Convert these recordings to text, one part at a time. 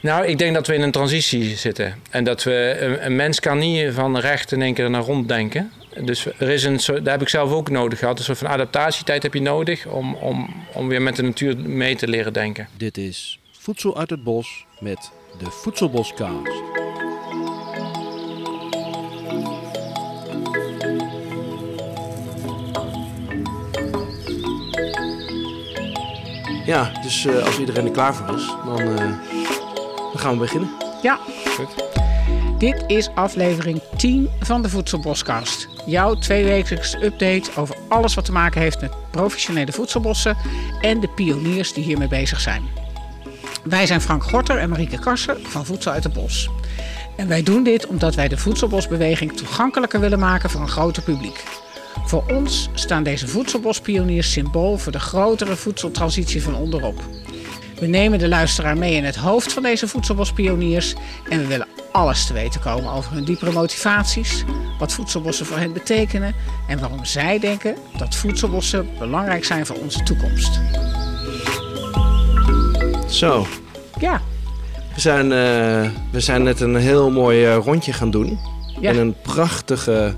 Nou, ik denk dat we in een transitie zitten. En dat we, een, mens kan niet van recht in één keer naar rond denken. Dus er is een daar heb ik zelf ook nodig gehad. Een soort van adaptatietijd heb je nodig om, om, om weer met de natuur mee te leren denken. Dit is Voedsel uit het Bos met de Voedselboskaast. Ja, dus eh, als iedereen er klaar voor is, dan, eh, dan gaan we beginnen. Ja. Goed. Dit is aflevering 10 van de Voedselboskast. Jouw tweewekelijkse update over alles wat te maken heeft met professionele voedselbossen en de pioniers die hiermee bezig zijn. Wij zijn Frank Gorter en Marieke Karsen van Voedsel uit het Bos. En wij doen dit omdat wij de voedselbosbeweging toegankelijker willen maken voor een groter publiek. Voor ons staan deze voedselbospioniers symbool voor de grotere voedseltransitie van onderop. We nemen de luisteraar mee in het hoofd van deze voedselbospioniers en we willen alles te weten komen over hun diepere motivaties, wat voedselbossen voor hen betekenen en waarom zij denken dat voedselbossen belangrijk zijn voor onze toekomst. Zo, Ja, we zijn, eh, we zijn net een heel mooi eh, rondje gaan doen. Ja. In een prachtige,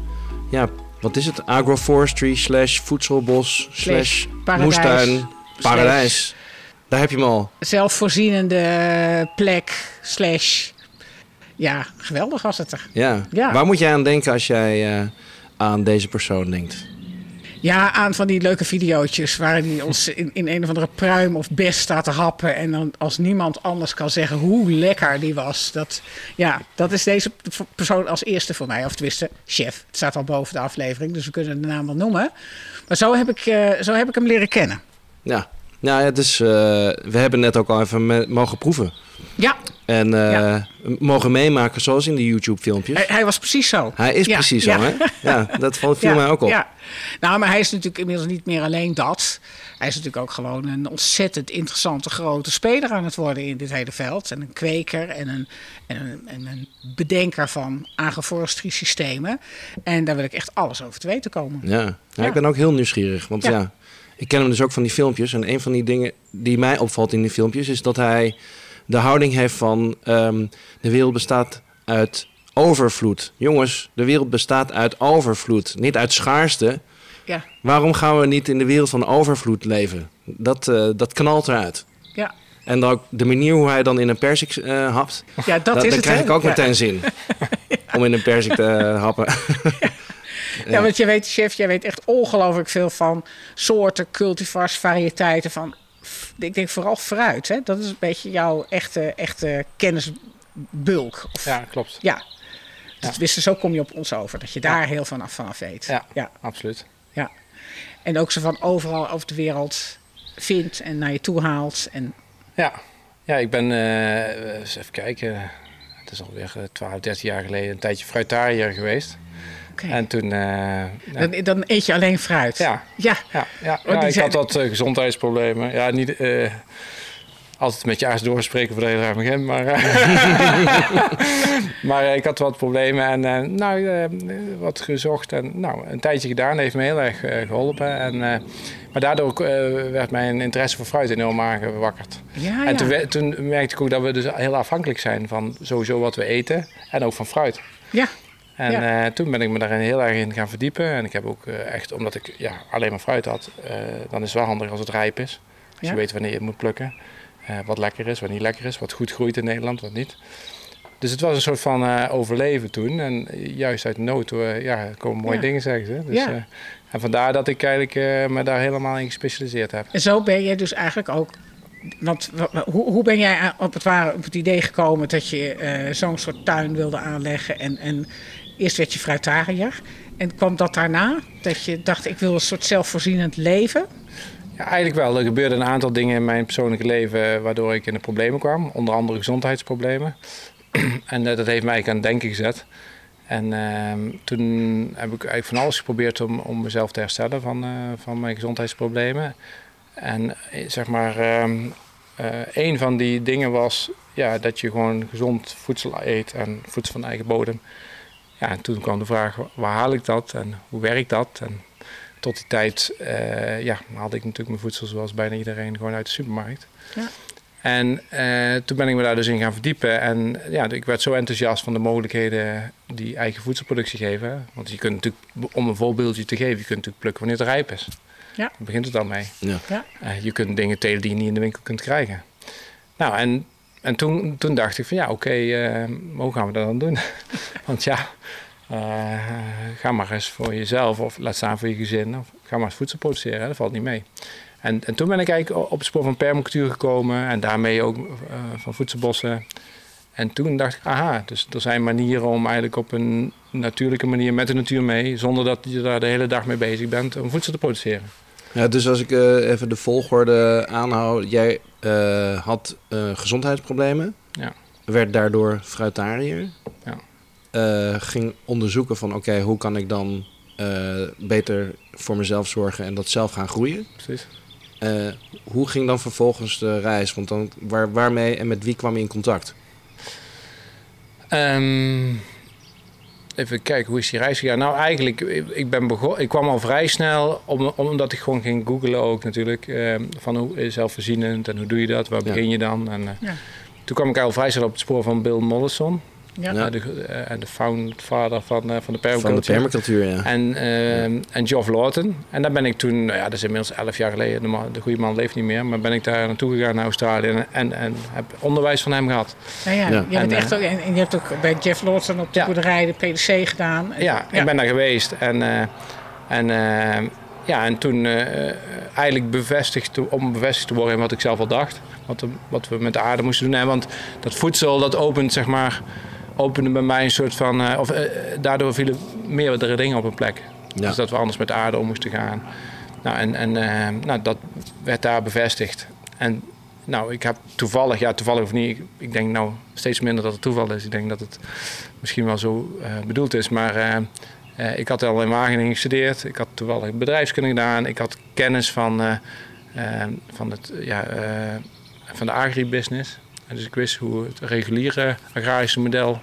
ja, wat is het? Agroforestry slash voedselbos slash moestuin paradijs. Daar heb je hem al. zelfvoorzienende plek, slash. Ja, geweldig was het er. Ja. Ja. Waar moet jij aan denken als jij eh, aan deze persoon denkt? Ja, aan van die leuke videootjes waarin hij ons in, in een of andere pruim of best staat te happen. En dan als niemand anders kan zeggen hoe lekker die was. Dat, ja, dat is deze persoon als eerste voor mij. Of tenminste, chef. Het staat al boven de aflevering, dus we kunnen de naam wel noemen. Maar zo heb ik, eh, zo heb ik hem leren kennen. Ja. Nou, het is, eh, we hebben net ook al even me- mogen proeven. Ja, En eh, Ja. mogen meemaken zoals in de YouTube-filmpjes. hij, hij was precies zo. Hij is Ja, precies ja. zo, hè? Ja, dat viel mij ook op. Ja. Nou, maar hij is natuurlijk inmiddels niet meer alleen dat. Hij is natuurlijk ook gewoon een ontzettend interessante grote speler aan het worden in dit hele veld. En een kweker en een, en een, en een bedenker van agroforestry systemen. En daar wil ik echt alles over te weten komen. Ja. ik ben ook heel nieuwsgierig. Want ja. Ik ken hem dus ook van die filmpjes. En een van die dingen die mij opvalt in die filmpjes... is dat hij de houding heeft van... ehm, de wereld bestaat uit overvloed. Jongens, de wereld bestaat uit overvloed. Niet uit schaarste. Ja, Waarom gaan we niet in de wereld van overvloed leven? Dat, eh, dat knalt eruit. ja. En dan ook de manier hoe hij dan in een persik eh, hapt... ja dat da- is het. krijg ik ook Ja. meteen zin. Om in een persik te eh, happen. Ja, want je weet, chef, jij weet echt ongelooflijk veel van soorten, cultivars, variëteiten van. Ik denk vooral fruit. Hè? Dat is een beetje jouw echte, echte kennisbulk. Of, Ja, klopt. Ja. Ja. Dus zo kom je op ons over, dat je daar heel vanaf vanaf weet. Ja. ja. Absoluut. ja. En ook zo van overal over de wereld vindt en naar je toe haalt. En Ja, ja ik ben, eh, eens even kijken, het is alweer eh, 12, 13 jaar geleden een tijdje fruitariër geweest. En toen, eh, ja, dan, dan eet je alleen fruit. ja, Ja, ja, ja, Oh, ja, ik zijn- had wat eh, gezondheidsproblemen. Ja, niet eh, altijd met je aars doorspreken voor de hele begin, maar, maar ik had wat problemen en nou, wat gezocht en nou, een tijdje gedaan, heeft me heel erg eh, geholpen. En, maar daardoor werd mijn interesse voor fruit enorm aangewakkerd. ja, En toen, ja. toen merkte ik ook dat we dus heel afhankelijk zijn van sowieso wat we eten en ook van fruit. ja. En Ja. eh, toen ben ik me daarin heel erg in gaan verdiepen. En ik heb ook eh, echt, omdat ik ja, alleen maar fruit had, eh, dan is het wel handig als het rijp is. Als Ja. je weet wanneer je het moet plukken. Wat lekker is, wat niet lekker is, wat goed groeit in Nederland, wat niet. Dus het was een soort van overleven toen. En juist uit nood ja, komen mooie Ja. dingen, zeggen ze. Dus, Ja. en vandaar dat ik eigenlijk me daar helemaal in gespecialiseerd heb. En zo ben je dus eigenlijk ook. Want wa- wa- hoe, hoe ben jij op het, ware, op het idee gekomen dat je zo'n soort tuin wilde aanleggen? En, en eerst werd je fruitariër. En kwam dat daarna? Dat je dacht, ik wil een soort zelfvoorzienend leven? Ja, eigenlijk wel. Er gebeurden een aantal dingen in mijn persoonlijke leven waardoor ik in de problemen kwam. Onder andere gezondheidsproblemen. en eh, dat heeft mij aan het denken gezet. En ehm, toen heb ik eigenlijk van alles geprobeerd om, om mezelf te herstellen van, eh, van mijn gezondheidsproblemen. En eh, zeg maar, eh, een van die dingen was ja, dat je gewoon gezond voedsel eet en voedsel van eigen bodem. Ja, en toen kwam de vraag, waar haal ik dat en hoe werkt dat? En tot die tijd eh, ja, haalde ik natuurlijk mijn voedsel zoals bijna iedereen gewoon uit de supermarkt. Ja. En eh, toen ben ik me daar dus in gaan verdiepen. En ja, ik werd zo enthousiast van de mogelijkheden die eigen voedselproductie geven. Want je kunt natuurlijk, om een voorbeeldje te geven, je kunt natuurlijk plukken wanneer het rijp is. Ja. Daar begint het dan mee. Ja. Ja. Eh, je kunt dingen telen die je niet in de winkel kunt krijgen. Nou, en, en toen, toen dacht ik van ja, oké, eh, hoe gaan we dat dan doen? Want ja, eh, ga maar eens voor jezelf of laat staan voor je gezin. Of ga maar eens voedsel produceren, hè, dat valt niet mee. En, en toen ben ik eigenlijk op het spoor van permacultuur gekomen en daarmee ook eh, van voedselbossen. En toen dacht ik, aha, dus er zijn manieren om eigenlijk op een natuurlijke manier met de natuur mee, zonder dat je daar de hele dag mee bezig bent, om voedsel te produceren. Ja, dus als ik eh, even de volgorde aanhoud. Jij had gezondheidsproblemen. Ja. Werd daardoor fruitariër. Ja. Eh, ging onderzoeken van oké, hoe kan ik dan eh, beter voor mezelf zorgen en dat zelf gaan groeien. Precies. Eh, hoe ging dan vervolgens de reis? Want dan, waar, waarmee en met wie kwam je in contact? Ehm, even kijken, hoe is die reis gegaan? Nou, eigenlijk, ik, ben begon, ik kwam al vrij snel, om, omdat ik gewoon ging googlen ook natuurlijk, ehm, van hoe is zelfvoorzienend en hoe doe je dat, waar Ja. begin je dan? En, eh, Ja. Toen kwam ik al vrij snel op het spoor van Bill Mollison, Ja. Ja. eh, de, eh, en de foundvader van, eh, van de Van de permacultuur. permacultuur, ja. En, ehm, en Geoff Lawton. En daar ben ik toen, nou ja, dat is inmiddels elf jaar geleden. De, man- de goede man leeft niet meer. Maar ben ik daar naartoe gegaan naar Australië en, en, en heb onderwijs van hem gehad. Nou ja, Ja. Je bent En, echt ook, en, en je hebt ook bij Jeff Lawson op de Ja. boerderij de PDC gedaan. Ja, ik ben daar geweest. En, eh, en, eh, ja, en toen eh, eigenlijk bevestigd, om bevestigd te worden in wat ik zelf al dacht. Wat, we- wat we met de aarde moesten doen. En want dat voedsel, dat opent zeg maar, opende bij mij een soort van... eh, of eh, daardoor vielen meerdere dingen op een plek. Ja. Dus dat we anders met de aarde om moesten gaan. Nou, en en eh, nou, dat werd daar bevestigd. En nou, ik heb toevallig, ja toevallig of niet, ik, ik denk nou steeds minder dat het toeval is. Ik denk dat het misschien wel zo bedoeld is. Maar ik had al in Wageningen gestudeerd. Ik had toevallig bedrijfskunde gedaan. Ik had kennis van, van, het, ja, van de agribusiness. En dus ik wist hoe het reguliere agrarische model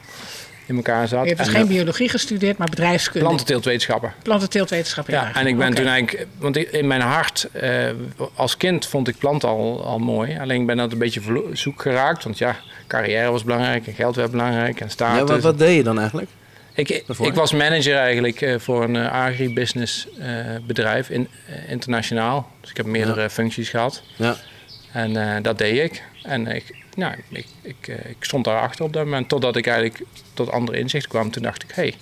in elkaar zat. Je hebt dus En, geen biologie gestudeerd, maar bedrijfskunde. plantenteeltwetenschappen. Plantenteeltwetenschap. Ja, en ik ben toen eigenlijk, want ik- in mijn hart, eh, als kind vond ik planten al, al mooi. Alleen ik ben dat een beetje zoek geraakt. Want ja, carrière was belangrijk en geld werd belangrijk en status. Ja, wat, wat deed je dan eigenlijk? Ik, ik was manager eigenlijk eh, voor een eh, agribusiness eh, bedrijf in, internationaal. Dus ik heb meerdere functies gehad. Ja. En eh, dat deed ik. En ik, nou, ik, ik, eh, ik stond daarachter op dat moment. Totdat ik eigenlijk tot andere inzichten kwam. Toen dacht ik, hé, hey,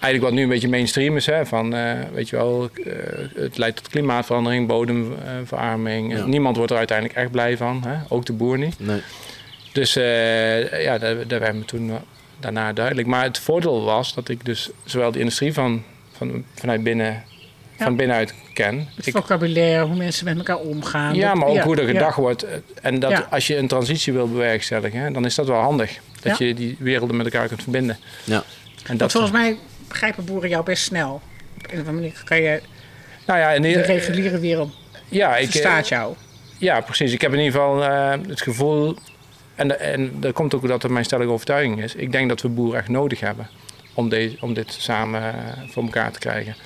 eigenlijk wat nu een beetje mainstream is. Hè, van, eh, weet je wel, eh, het leidt tot klimaatverandering, bodemverarming. Ja. Niemand wordt er uiteindelijk echt blij van. Hè? Ook de boer niet. Nee. Dus eh, ja, dat, dat werd me toen daarna duidelijk. Maar het voordeel was dat ik dus zowel de industrie van, van, vanuit binnen, Ja. van binnenuit ken. Het Ik, vocabulaire, hoe mensen met elkaar omgaan. ja, Dat- maar ook ja, hoe er ja. gedacht wordt. En dat Ja. als je een transitie wil bewerkstelligen, hè, dan is dat wel handig. Dat Ja. je die werelden met elkaar kunt verbinden. Ja. En Want dat, volgens mij begrijpen boeren jou best snel. Op een of andere manier kan je nou ja, in de reguliere wereld ja, ik, eh, verstaat jou. Ja, precies. Ik heb in ieder geval eh, het gevoel, en, en dat komt ook dat het mijn stellige overtuiging is. Ik denk dat we boeren echt nodig hebben om, deze, om dit samen eh, voor elkaar te krijgen.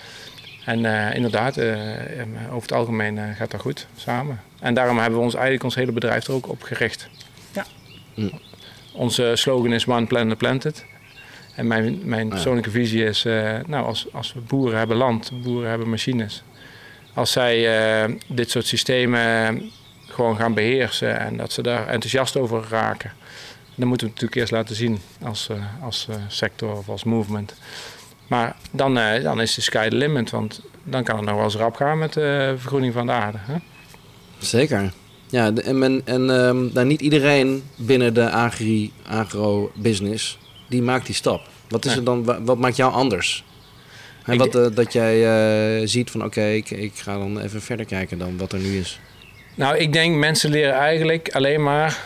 En eh, inderdaad, eh, eh, over het algemeen eh, gaat dat goed samen. En daarom hebben we ons eigenlijk ons hele bedrijf er ook op gericht. Ja. Mm. Onze slogan is One Planet Planted. En mijn, mijn Ja. persoonlijke visie is, eh, nou, als, als we boeren hebben land, boeren hebben machines. Als zij eh, dit soort systemen gewoon gaan beheersen en dat ze daar enthousiast over raken. Dan moeten we het natuurlijk eerst laten zien als, eh, als sector of als movement. Maar dan, eh, dan is de sky the limit, want dan kan het nog wel eens rap gaan met de vergroening van de aarde. Hè? Zeker. Ja, en, men, en nou, niet iedereen binnen de agri, agro-business, die maakt die stap. Wat, is Nee. er dan, wa- wat maakt jou anders? En wat, eh, dat jij eh, ziet van oké, ik, ik ga dan even verder kijken dan wat er nu is. Nou, ik denk mensen leren eigenlijk alleen maar,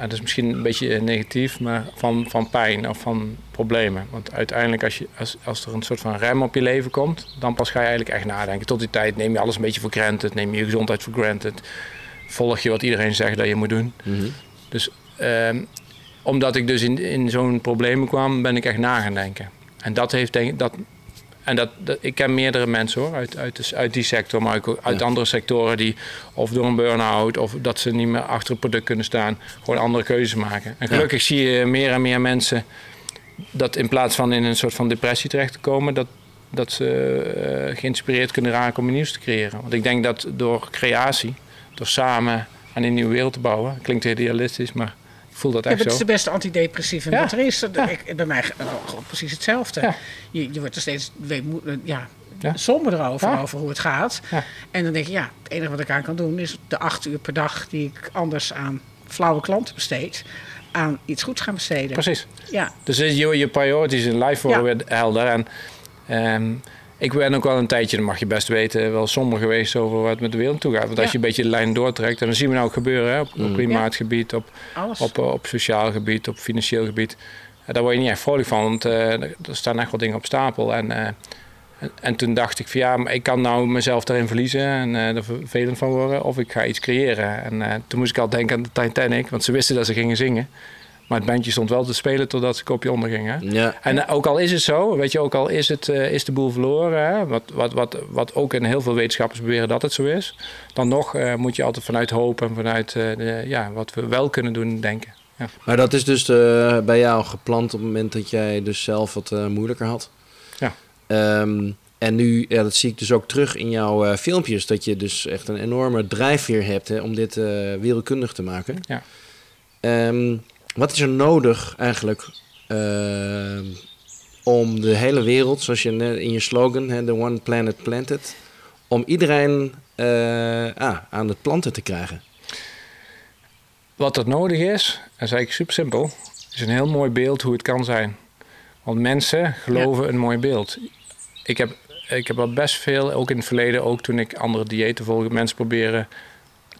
dat is misschien een beetje eh, negatief, maar van, van pijn of van problemen. Want uiteindelijk als, je, als, als er een soort van rem op je leven komt, dan pas ga je eigenlijk echt nadenken. Tot die tijd neem je alles een beetje voor granted, neem je je gezondheid voor granted. Volg je wat iedereen zegt dat je moet doen. Mhm. Ehm, omdat ik dus in, in zo'n problemen kwam, ben ik echt na gaan denken. En dat heeft denk dat, en dat, dat- ik ken meerdere mensen hoor, uit, uit, de- uit die sector, maar ook uit Ja. andere sectoren die of door een burn-out of dat ze niet meer achter het product kunnen staan, gewoon andere keuzes maken. En gelukkig zie je meer en meer mensen dat in plaats van in een soort van depressie terecht te komen, dat, dat ze eh, geïnspireerd kunnen raken om nieuws te creëren. Want ik denk dat door creatie, door samen aan een nieuwe wereld te bouwen, klinkt heel idealistisch, maar voel dat Ja, echt het is zo. de beste antidepressieve Ja. wat er is. Ja. Ik, bij mij gewoon precies hetzelfde. Je, je wordt er steeds weemoe- eh, ja, somber erover, over hoe het gaat. En dan denk je, ja, het enige wat ik aan kan doen... is de acht uur per dag die ik anders aan flauwe klanten besteed... aan iets goeds gaan besteden. Precies. Ja, Dus je, je priorities in life worden Ja. helder. En ehm, ik ben ook wel een tijdje, dat mag je best weten, wel somber geweest over wat met de wereld toe gaat. Want als je een beetje de lijn doortrekt, en dan zien we nou ook gebeuren hè, op, op klimaatgebied, op, alles. op, eh, op sociaal gebied, op financieel gebied. Eh, daar word je niet echt vrolijk van, want eh, er staan echt wel dingen op stapel. En, en, en toen dacht ik van ja, maar ik kan nou mezelf daarin verliezen en eh er vervelend van worden. Of ik ga iets creëren. En toen moest ik al denken aan de Titanic, want ze wisten dat ze gingen zingen. Maar het bandje stond wel te spelen totdat ze kopje onderging. Hè? Ja. En eh, ook al is het zo, weet je, ook al is, het, eh, is de boel verloren, hè, wat, wat, wat, wat ook in heel veel wetenschappers beweren dat het zo is, dan nog eh, moet je altijd vanuit hoop en vanuit de, ja, wat we wel kunnen doen denken. Ja. Maar dat is dus bij jou gepland op het moment dat jij dus zelf wat moeilijker had. Ja. Ehm, en nu, ja, dat zie ik dus ook terug in jouw filmpjes, dat je dus echt een enorme drijfveer hebt hè, om dit wereldkundig te maken. Ja. Ehm, wat is er nodig eigenlijk ehm, om de hele wereld, zoals je net in je slogan, hè, The One Planet Planted, om iedereen eh, ah, aan het planten te krijgen? Wat er nodig is, dat is eigenlijk super simpel, is een heel mooi beeld hoe het kan zijn. Want mensen geloven een mooi beeld. Ik heb, ik heb al best veel, ook in het verleden, ook toen ik andere diëten volgde, mensen proberen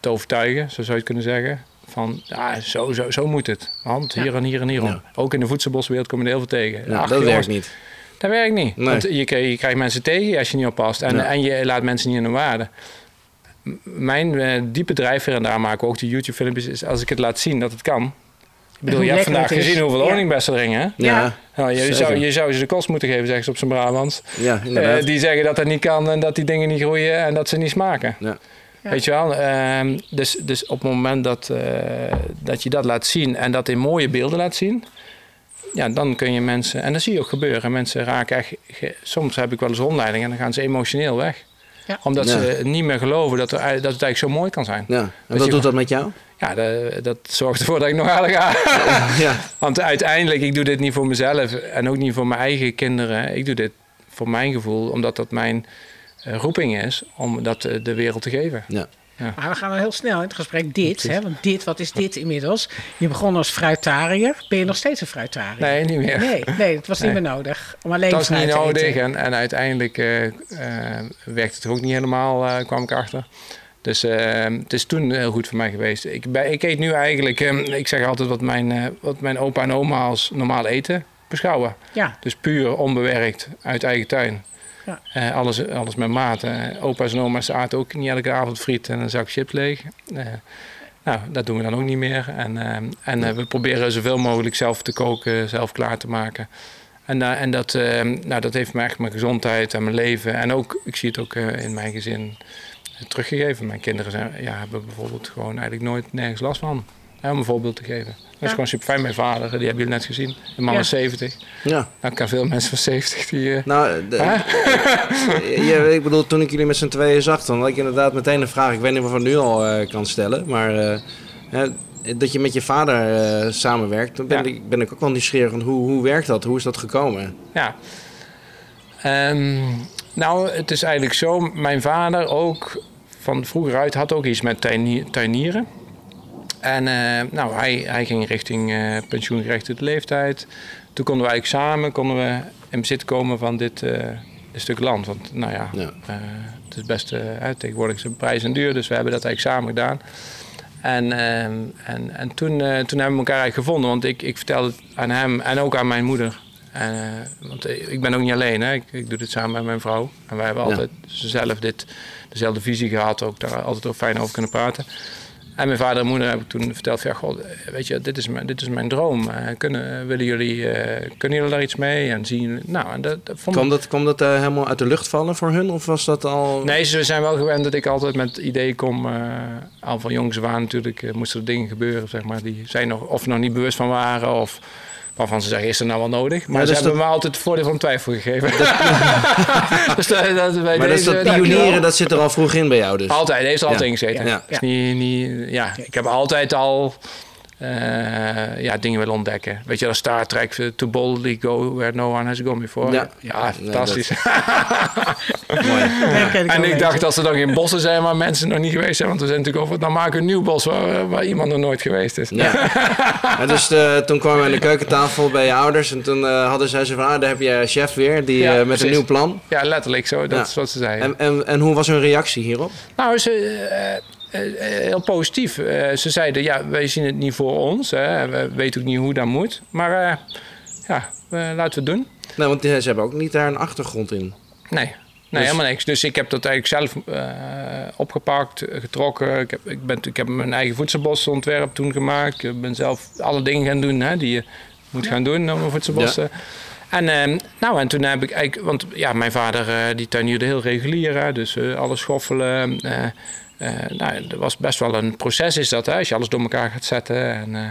te overtuigen, zo zou je het kunnen zeggen. Van ja, zo, zo, zo moet het. Want hier en hier en hierom. Ja. Ook in de voedselboswereld kom je er heel veel tegen. Ach, dat jongens, werkt niet. Dat werkt niet. Nee. Want je, krijgt- je krijgt mensen tegen als je niet oppast. En, Ja. en je laat mensen niet in hun waarde. Mijn eh, diepe drijfveer, en daar maken we ook de YouTube-filmpjes, is als ik het laat zien dat het kan. Ik bedoel, je hebt vandaag gezien hoeveel Ja. honingbessen er hingen. hè? Ja, Ja. Nou, je, zou, je zou ze de kost moeten geven, zeggen ze op zijn Brabants. ja inderdaad. Eh, die zeggen dat dat niet kan en dat die dingen niet groeien en dat ze niet smaken. Ja. Ja. Weet je wel? Ehm, dus, dus op het moment dat, eh, dat je dat laat zien en dat in mooie beelden laat zien, ja, dan kun je mensen, en dat zie je ook gebeuren, mensen raken echt, ge- soms heb ik wel eens rondleiding en dan gaan ze emotioneel weg. Ja. Omdat Ja. ze niet meer geloven dat, er, dat het eigenlijk zo mooi kan zijn. Ja, en Dat wat doet dat met jou? Ja, dat, dat zorgt ervoor dat ik nog harder ga. ja. Want uiteindelijk, ik doe dit niet voor mezelf en ook niet voor mijn eigen kinderen. Ik doe dit voor mijn gevoel, omdat dat mijn roeping is om dat eh, de wereld te geven. Ja. Maar we gaan wel heel snel in het gesprek dit. Hè, want dit, wat is dit inmiddels? Je begon als fruitariër. Ben je nog steeds een fruitariër? Nee, niet meer. Nee, nee, het was niet meer nodig. Om alleen dat is niet nodig. En, en uiteindelijk eh eh, werkte het ook niet helemaal, eh, kwam ik achter. Dus eh, het is toen heel goed voor mij geweest. Ik, ik eet nu eigenlijk, eh, ik zeg altijd wat mijn, eh, wat mijn opa en oma als normaal eten beschouwen. Ja, Dus puur onbewerkt uit eigen tuin. Eh, alles, alles met mate. Opa's en oma's aten ook niet elke avond friet en een zak chips leeg. Eh, nou, dat doen we dan ook niet meer. En, eh, en we proberen zoveel mogelijk zelf te koken, zelf klaar te maken. En, en dat, nou, dat heeft me echt mijn gezondheid en mijn leven. En ook, ik zie het ook in mijn gezin teruggegeven. Mijn kinderen zijn, ja, hebben bijvoorbeeld gewoon eigenlijk nooit nergens last van. Hè, om een voorbeeld te geven. Dat is gewoon super fijn. Mijn vader, die hebben jullie net gezien. De man Ja. is 70. ja. Nou, ik ken veel mensen van 70 die... eh, Nou, de- ja, ik bedoel, toen ik jullie met z'n tweeën zag, dan had ik inderdaad meteen een vraag. Ik weet niet of ik nu al eh, kan stellen, maar eh, hè, dat je met je vader eh, samenwerkt, dan ben, Ja. ik, ben ik ook wel nieuwsgierig van hoe, hoe werkt dat? Hoe is dat gekomen? Ja. Ehm, nou, het is eigenlijk zo. Mijn vader ook van vroeger uit had ook iets met tuini- tuinieren. En eh, nou, hij, hij ging richting eh pensioengerechtigde leeftijd. Toen konden we eigenlijk samen konden we in bezit komen van dit, eh, stuk land. Want nou ja, Ja. het is best tegenwoordig de prijs en duur. Dus we hebben dat eigenlijk samen gedaan. En, en, en toen, toen hebben we elkaar eigenlijk gevonden. Want ik, ik vertelde het aan hem en ook aan mijn moeder. Want ik ben ook niet alleen. Hè. Ik, ik doe dit samen met mijn vrouw. En wij hebben Ja. altijd zelf dit, dezelfde visie gehad. Ook daar altijd ook fijn over kunnen praten. En mijn vader en moeder heb ik toen verteld: van, ja, God, weet je, dit is mijn, dit is mijn droom. Eh, kunnen, willen jullie, eh, kunnen jullie daar iets mee? En zien jullie- Nou, en dat, dat vond Kwam dat, kwam dat eh, helemaal uit de lucht vallen voor hun? Of was dat al... Nee, ze zijn wel gewend dat ik altijd met ideeën kom. eh, al van jongs aan natuurlijk moesten er dingen gebeuren, zeg maar, die zij nog, of nog niet bewust van waren. Of waarvan ze zeggen, is er nou wel nodig? Maar Ja, ze dus hebben me altijd het voordeel van twijfel gegeven. dus dat, dat, bij maar dat, deze, dat pionieren, dat zit er al vroeg in bij jou dus. Altijd, heeft er altijd Ja. in gezeten. Ja. Niet, niet, ja, ik heb altijd al eh, ja, dingen willen ontdekken. Weet je, dat Star Trek, eh, To Boldly Go Where No One Has Gone Before. Ja. Ja, Nee, fantastisch. Mooi. En ik dacht dat er dan geen bossen zijn waar mensen nog niet geweest zijn. Want we zijn natuurlijk over, dan maken we een nieuw bos waar, waar iemand nog nooit geweest is. Ja. Maar dus eh, toen kwamen we aan de keukentafel bij je ouders en toen eh, hadden zij zo van, ah, daar heb je chef weer, die, Ja, eh, met precies. een nieuw plan. Ja, letterlijk zo. Dat Ja. is wat ze zeiden. En, en, en hoe was hun reactie hierop? Nou, ze, eh, eh, heel positief. Eh, ze zeiden, ja, wij zien het niet voor ons. Hè. We weten ook niet hoe dat moet. Maar eh, ja, eh, laten we het doen. Nou, want ze hebben ook niet daar een achtergrond in. Nee, nee Dus- helemaal niks. Dus ik heb dat eigenlijk zelf eh, opgepakt, eh, getrokken. Ik heb, ik, ben, ik heb mijn eigen voedselbosontwerp toen gemaakt. Ik ben zelf alle dingen gaan doen hè, die je moet gaan doen om een voedselbos Ja. te- En, ehm, nou, en toen heb ik eigenlijk... Want ja, mijn vader eh, die tuinierde heel regulier. Hè, dus eh, alles schoffelen. Eh, nou, dat was best wel een proces is dat. Hè, als je alles door elkaar gaat zetten. En, eh,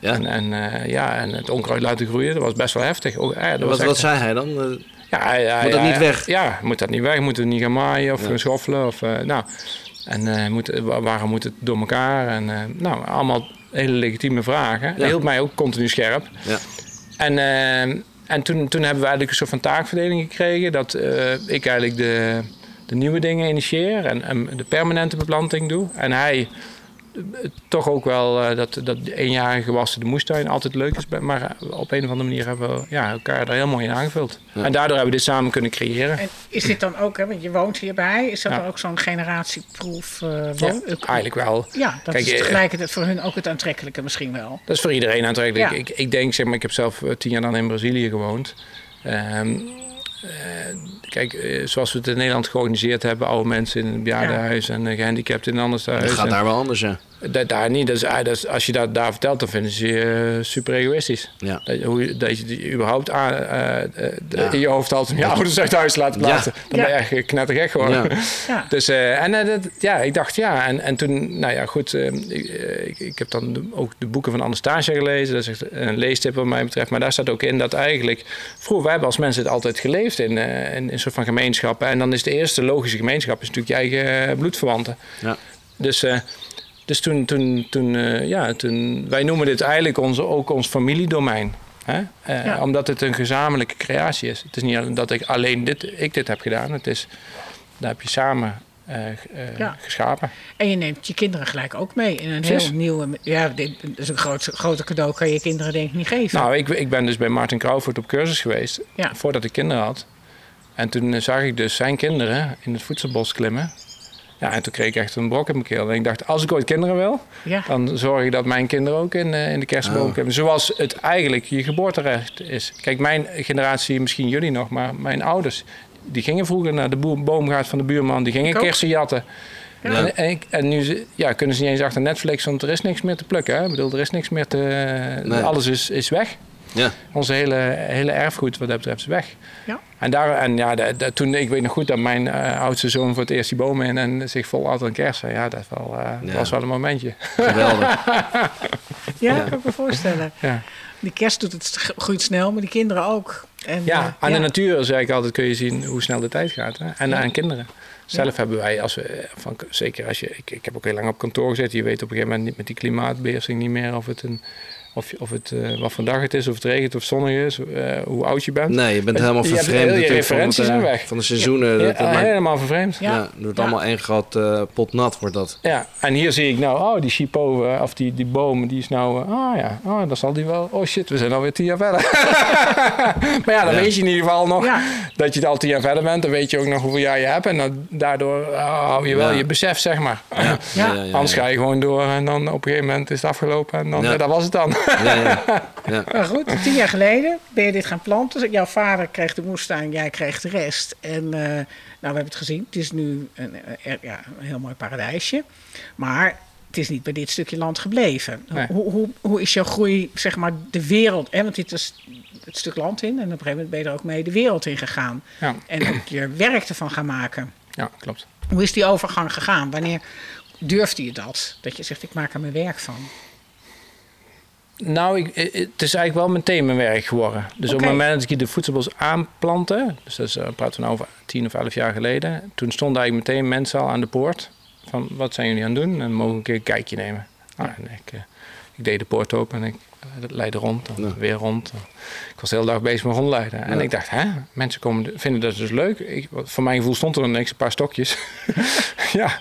Ja. en, en, eh, ja, en het onkruid laten groeien. Dat was best wel heftig. Dat Wat, echt- wat zei hij dan? Ja, Moet dat niet weg? Ja, moet dat niet weg? Moet het niet gaan maaien of Ja. schoffelen? Of, nou, en moet, wa- waarom moet het door elkaar? En, nou, allemaal hele legitieme vragen. Dat hield mij ook continu scherp. Ja. En, en toen, toen hebben we eigenlijk een soort van taakverdeling gekregen. Dat ik eigenlijk de, de nieuwe dingen initieer en, en de permanente beplanting doe. En hij toch ook wel eh, dat, dat eenjarige gewassen de moestuin altijd leuk is. Maar eh, op een of andere manier hebben we ja, elkaar daar heel mooi in aangevuld. Ja. En daardoor hebben we dit samen kunnen creëren. En is dit dan ook, hè, want je woont hierbij, is dat Ja. dan ook zo'n generatieproef eh Ja, eigenlijk wel. Ja, dat Kijk, is tegelijkertijd voor hun ook het aantrekkelijke misschien wel. Dat is voor iedereen aantrekkelijk. Ja. Ik, ik denk, zeg maar, ik heb zelf tien jaar dan in Brazilië gewoond. Ehm, eh, kijk, eh, zoals we het in Nederland georganiseerd hebben, oude mensen in een bejaardenhuis en gehandicapten in een ander huis. gaat En- daar wel anders, ja. Da- daar niet. Dat is, dat is- als je dat daar vertelt, dan vinden ze je eh, super egoïstisch. Ja. Dat, je- hoe, dat je die überhaupt aan, eh, eh, Ja. in je hoofd altijd om je ouders uit huis te laten Ja. plaatsen. Dan Ja. ben je echt knettergek geworden. Ja. Ja. Dus, eh, en dat, ja, ik dacht ja. En, en toen, nou ja, goed. eh, ik, ik, ik heb dan de- ook de boeken van Anastasia gelezen. Dat is echt een leestip wat mij betreft. Maar daar staat ook in dat eigenlijk... Vroeger, wij hebben als mensen het altijd geleefd in, eh, in, in een soort van gemeenschappen. En dan is de eerste logische gemeenschap is natuurlijk je eigen bloedverwanten. Ja. Dus, eh, dus toen, toen, toen, eh, ja, toen, wij noemen dit eigenlijk onze, ook ons familiedomein. Hè? Eh, Ja. Omdat het een gezamenlijke creatie is. Het is niet alleen dat ik alleen dit, ik dit heb gedaan. Het is, daar heb je samen eh, Ja. geschapen. En je neemt je kinderen gelijk ook mee in een heel nieuwe... Ja, dit is een groot, grote cadeau kan je kinderen denk ik niet geven. Nou, ik, ik ben dus bij Martin Crawford op cursus geweest. Ja. Voordat ik kinderen had. En toen zag ik dus zijn kinderen in het voedselbos klimmen. Ja, en toen kreeg ik echt een brok in mijn keel. En ik dacht, als ik ooit kinderen wil, ja. dan zorg ik dat mijn kinderen ook in, eh, in de kerstboom Oh. Zoals het eigenlijk je geboorterecht is. Kijk, mijn generatie, misschien jullie nog, maar mijn ouders... die gingen vroeger naar de boomgaard van de buurman. Die gingen kersen jatten. Ja. En, en, nu ja, kunnen ze niet eens achter Netflix, want er is niks meer te plukken. Hè? Ik bedoel, er is niks meer te... Nee. Alles is, is weg. Ja. Onze hele, hele erfgoed wat dat betreft is weg. Ja. En, daar, en ja, da- da- toen, ik weet nog goed dat mijn eh, oudste zoon voor het eerst die boom in en zich vol had aan kersen. Ja, dat, wel, eh, Ja. was wel een momentje. Geweldig. ja, Ja. kan ik me voorstellen. Ja, Die kerst doet het groeit snel, maar die kinderen ook. En, ja eh, aan de natuur zeg ik altijd kun je zien hoe snel de tijd gaat. Hè? En Ja. aan kinderen. Zelf hebben wij, als we, van, zeker als je, ik, ik heb ook heel lang op kantoor gezeten. Je weet op een gegeven moment niet met die klimaatbeheersing niet meer of het, een, of, je- of het eh, wat voor dag het is, of het regent of zonnig is, eh, hoe oud je bent. Nee, je bent Je helemaal vervreemd heel je natuurlijk van, het, referenties eh, zijn weg. van de seizoenen. Ja, dat, helemaal vervreemd. Ja. ja, het wordt Ja. allemaal één groot eh, pot nat wordt dat. Ja, en hier zie ik nou, oh, die chipo, of die, die boom, die is nou, ah ja, oh, dan zal die wel, oh shit, we zijn alweer tien jaar verder. maar ja, dan Ja. weet je in ieder geval nog Ja. dat je al tien jaar verder bent. Dan weet je ook nog hoeveel jaar je hebt en dan, daardoor oh, hou je wel Ja. je besef, zeg maar. Ja, Ja. Anders ga je gewoon door en dan op een gegeven moment is het afgelopen en dan, Ja. dat was het dan. Ja, ja. ja. Maar goed, tien jaar geleden ben je dit gaan planten. Jouw vader kreeg de moestuin, jij kreeg de rest. En eh, nou, we hebben het gezien. Het is nu een, eh, ja, een heel mooi paradijsje. Maar het is niet bij dit stukje land gebleven. Nee. Hoe, hoe, hoe is jouw groei, zeg maar, de wereld? Hè? Want dit is het stuk land in en op een gegeven moment ben je er ook mee de wereld in gegaan. Ja, En ook je werk ervan gaan maken. ja klopt. Hoe is die overgang gegaan? Wanneer durfde je dat? Dat je zegt, ik maak er mijn werk van. Nou, ik, eh, het is eigenlijk wel meteen mijn werk geworden. Dus op het moment dat ik de voedselbos aanplantte, dus dat is, eh, praten we nou over tien of elf jaar geleden, toen stonden eigenlijk meteen mensen al aan de poort van wat zijn jullie aan het doen en mogen we een keer een kijkje nemen. Nou, en ik, eh, ik deed de poort open en ik eh, leidde rond en Ja. weer rond. Ik was de hele dag bezig met rondleiden. En ik dacht, hè, mensen komen, vinden dat dus leuk. Ik, voor mijn gevoel stond er dan niks, een paar stokjes. ja.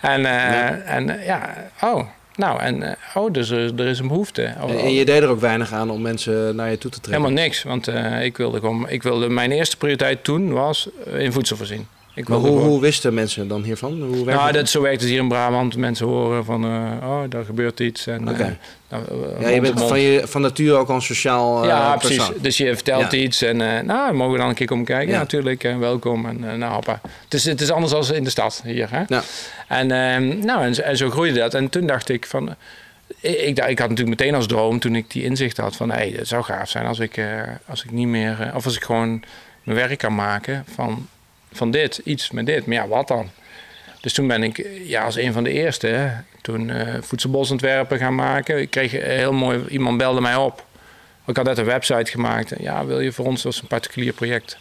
En, eh, Ja. en eh, ja, oh, nou, en eh, oh, dus er, er is een behoefte. Oh, En, en je deed er ook weinig aan om mensen naar je toe te trekken. Helemaal niks, want eh, ik wilde gewoon, ik wilde, mijn eerste prioriteit toen was eh, in voedsel voorzien. Ik Maar hoe, wisten mensen dan hiervan? Hoe werkt nou, dat, zo werkt het hier in Brabant. Mensen horen van, eh, oh, daar gebeurt iets. En, eh, nou, eh, Ja, je bent van, je, van nature ook al een sociaal ja, precies. persoon. Dus je vertelt Ja. iets en nou, mogen we dan een keer komen kijken? Ja. Natuurlijk. welkom. En nou, hoppa. Het is, het is anders dan in de stad hier. Hè? Ja. En, ehm, nou, en, zo- en zo groeide dat. En toen dacht ik van... Ik, ik, had natuurlijk meteen als droom, toen ik die inzicht had van... Hey, het zou gaaf zijn als ik, als ik niet meer... of als ik gewoon mijn werk kan maken van, van dit, iets met dit. Maar ja, wat dan? Dus toen ben ik eh, ja, als een van de eerste hè, toen eh voedselbosontwerpen gaan maken. Ik kreeg een heel mooi, iemand belde mij op. Ik had net een website gemaakt. Ja, wil je voor ons, dat was een particulier project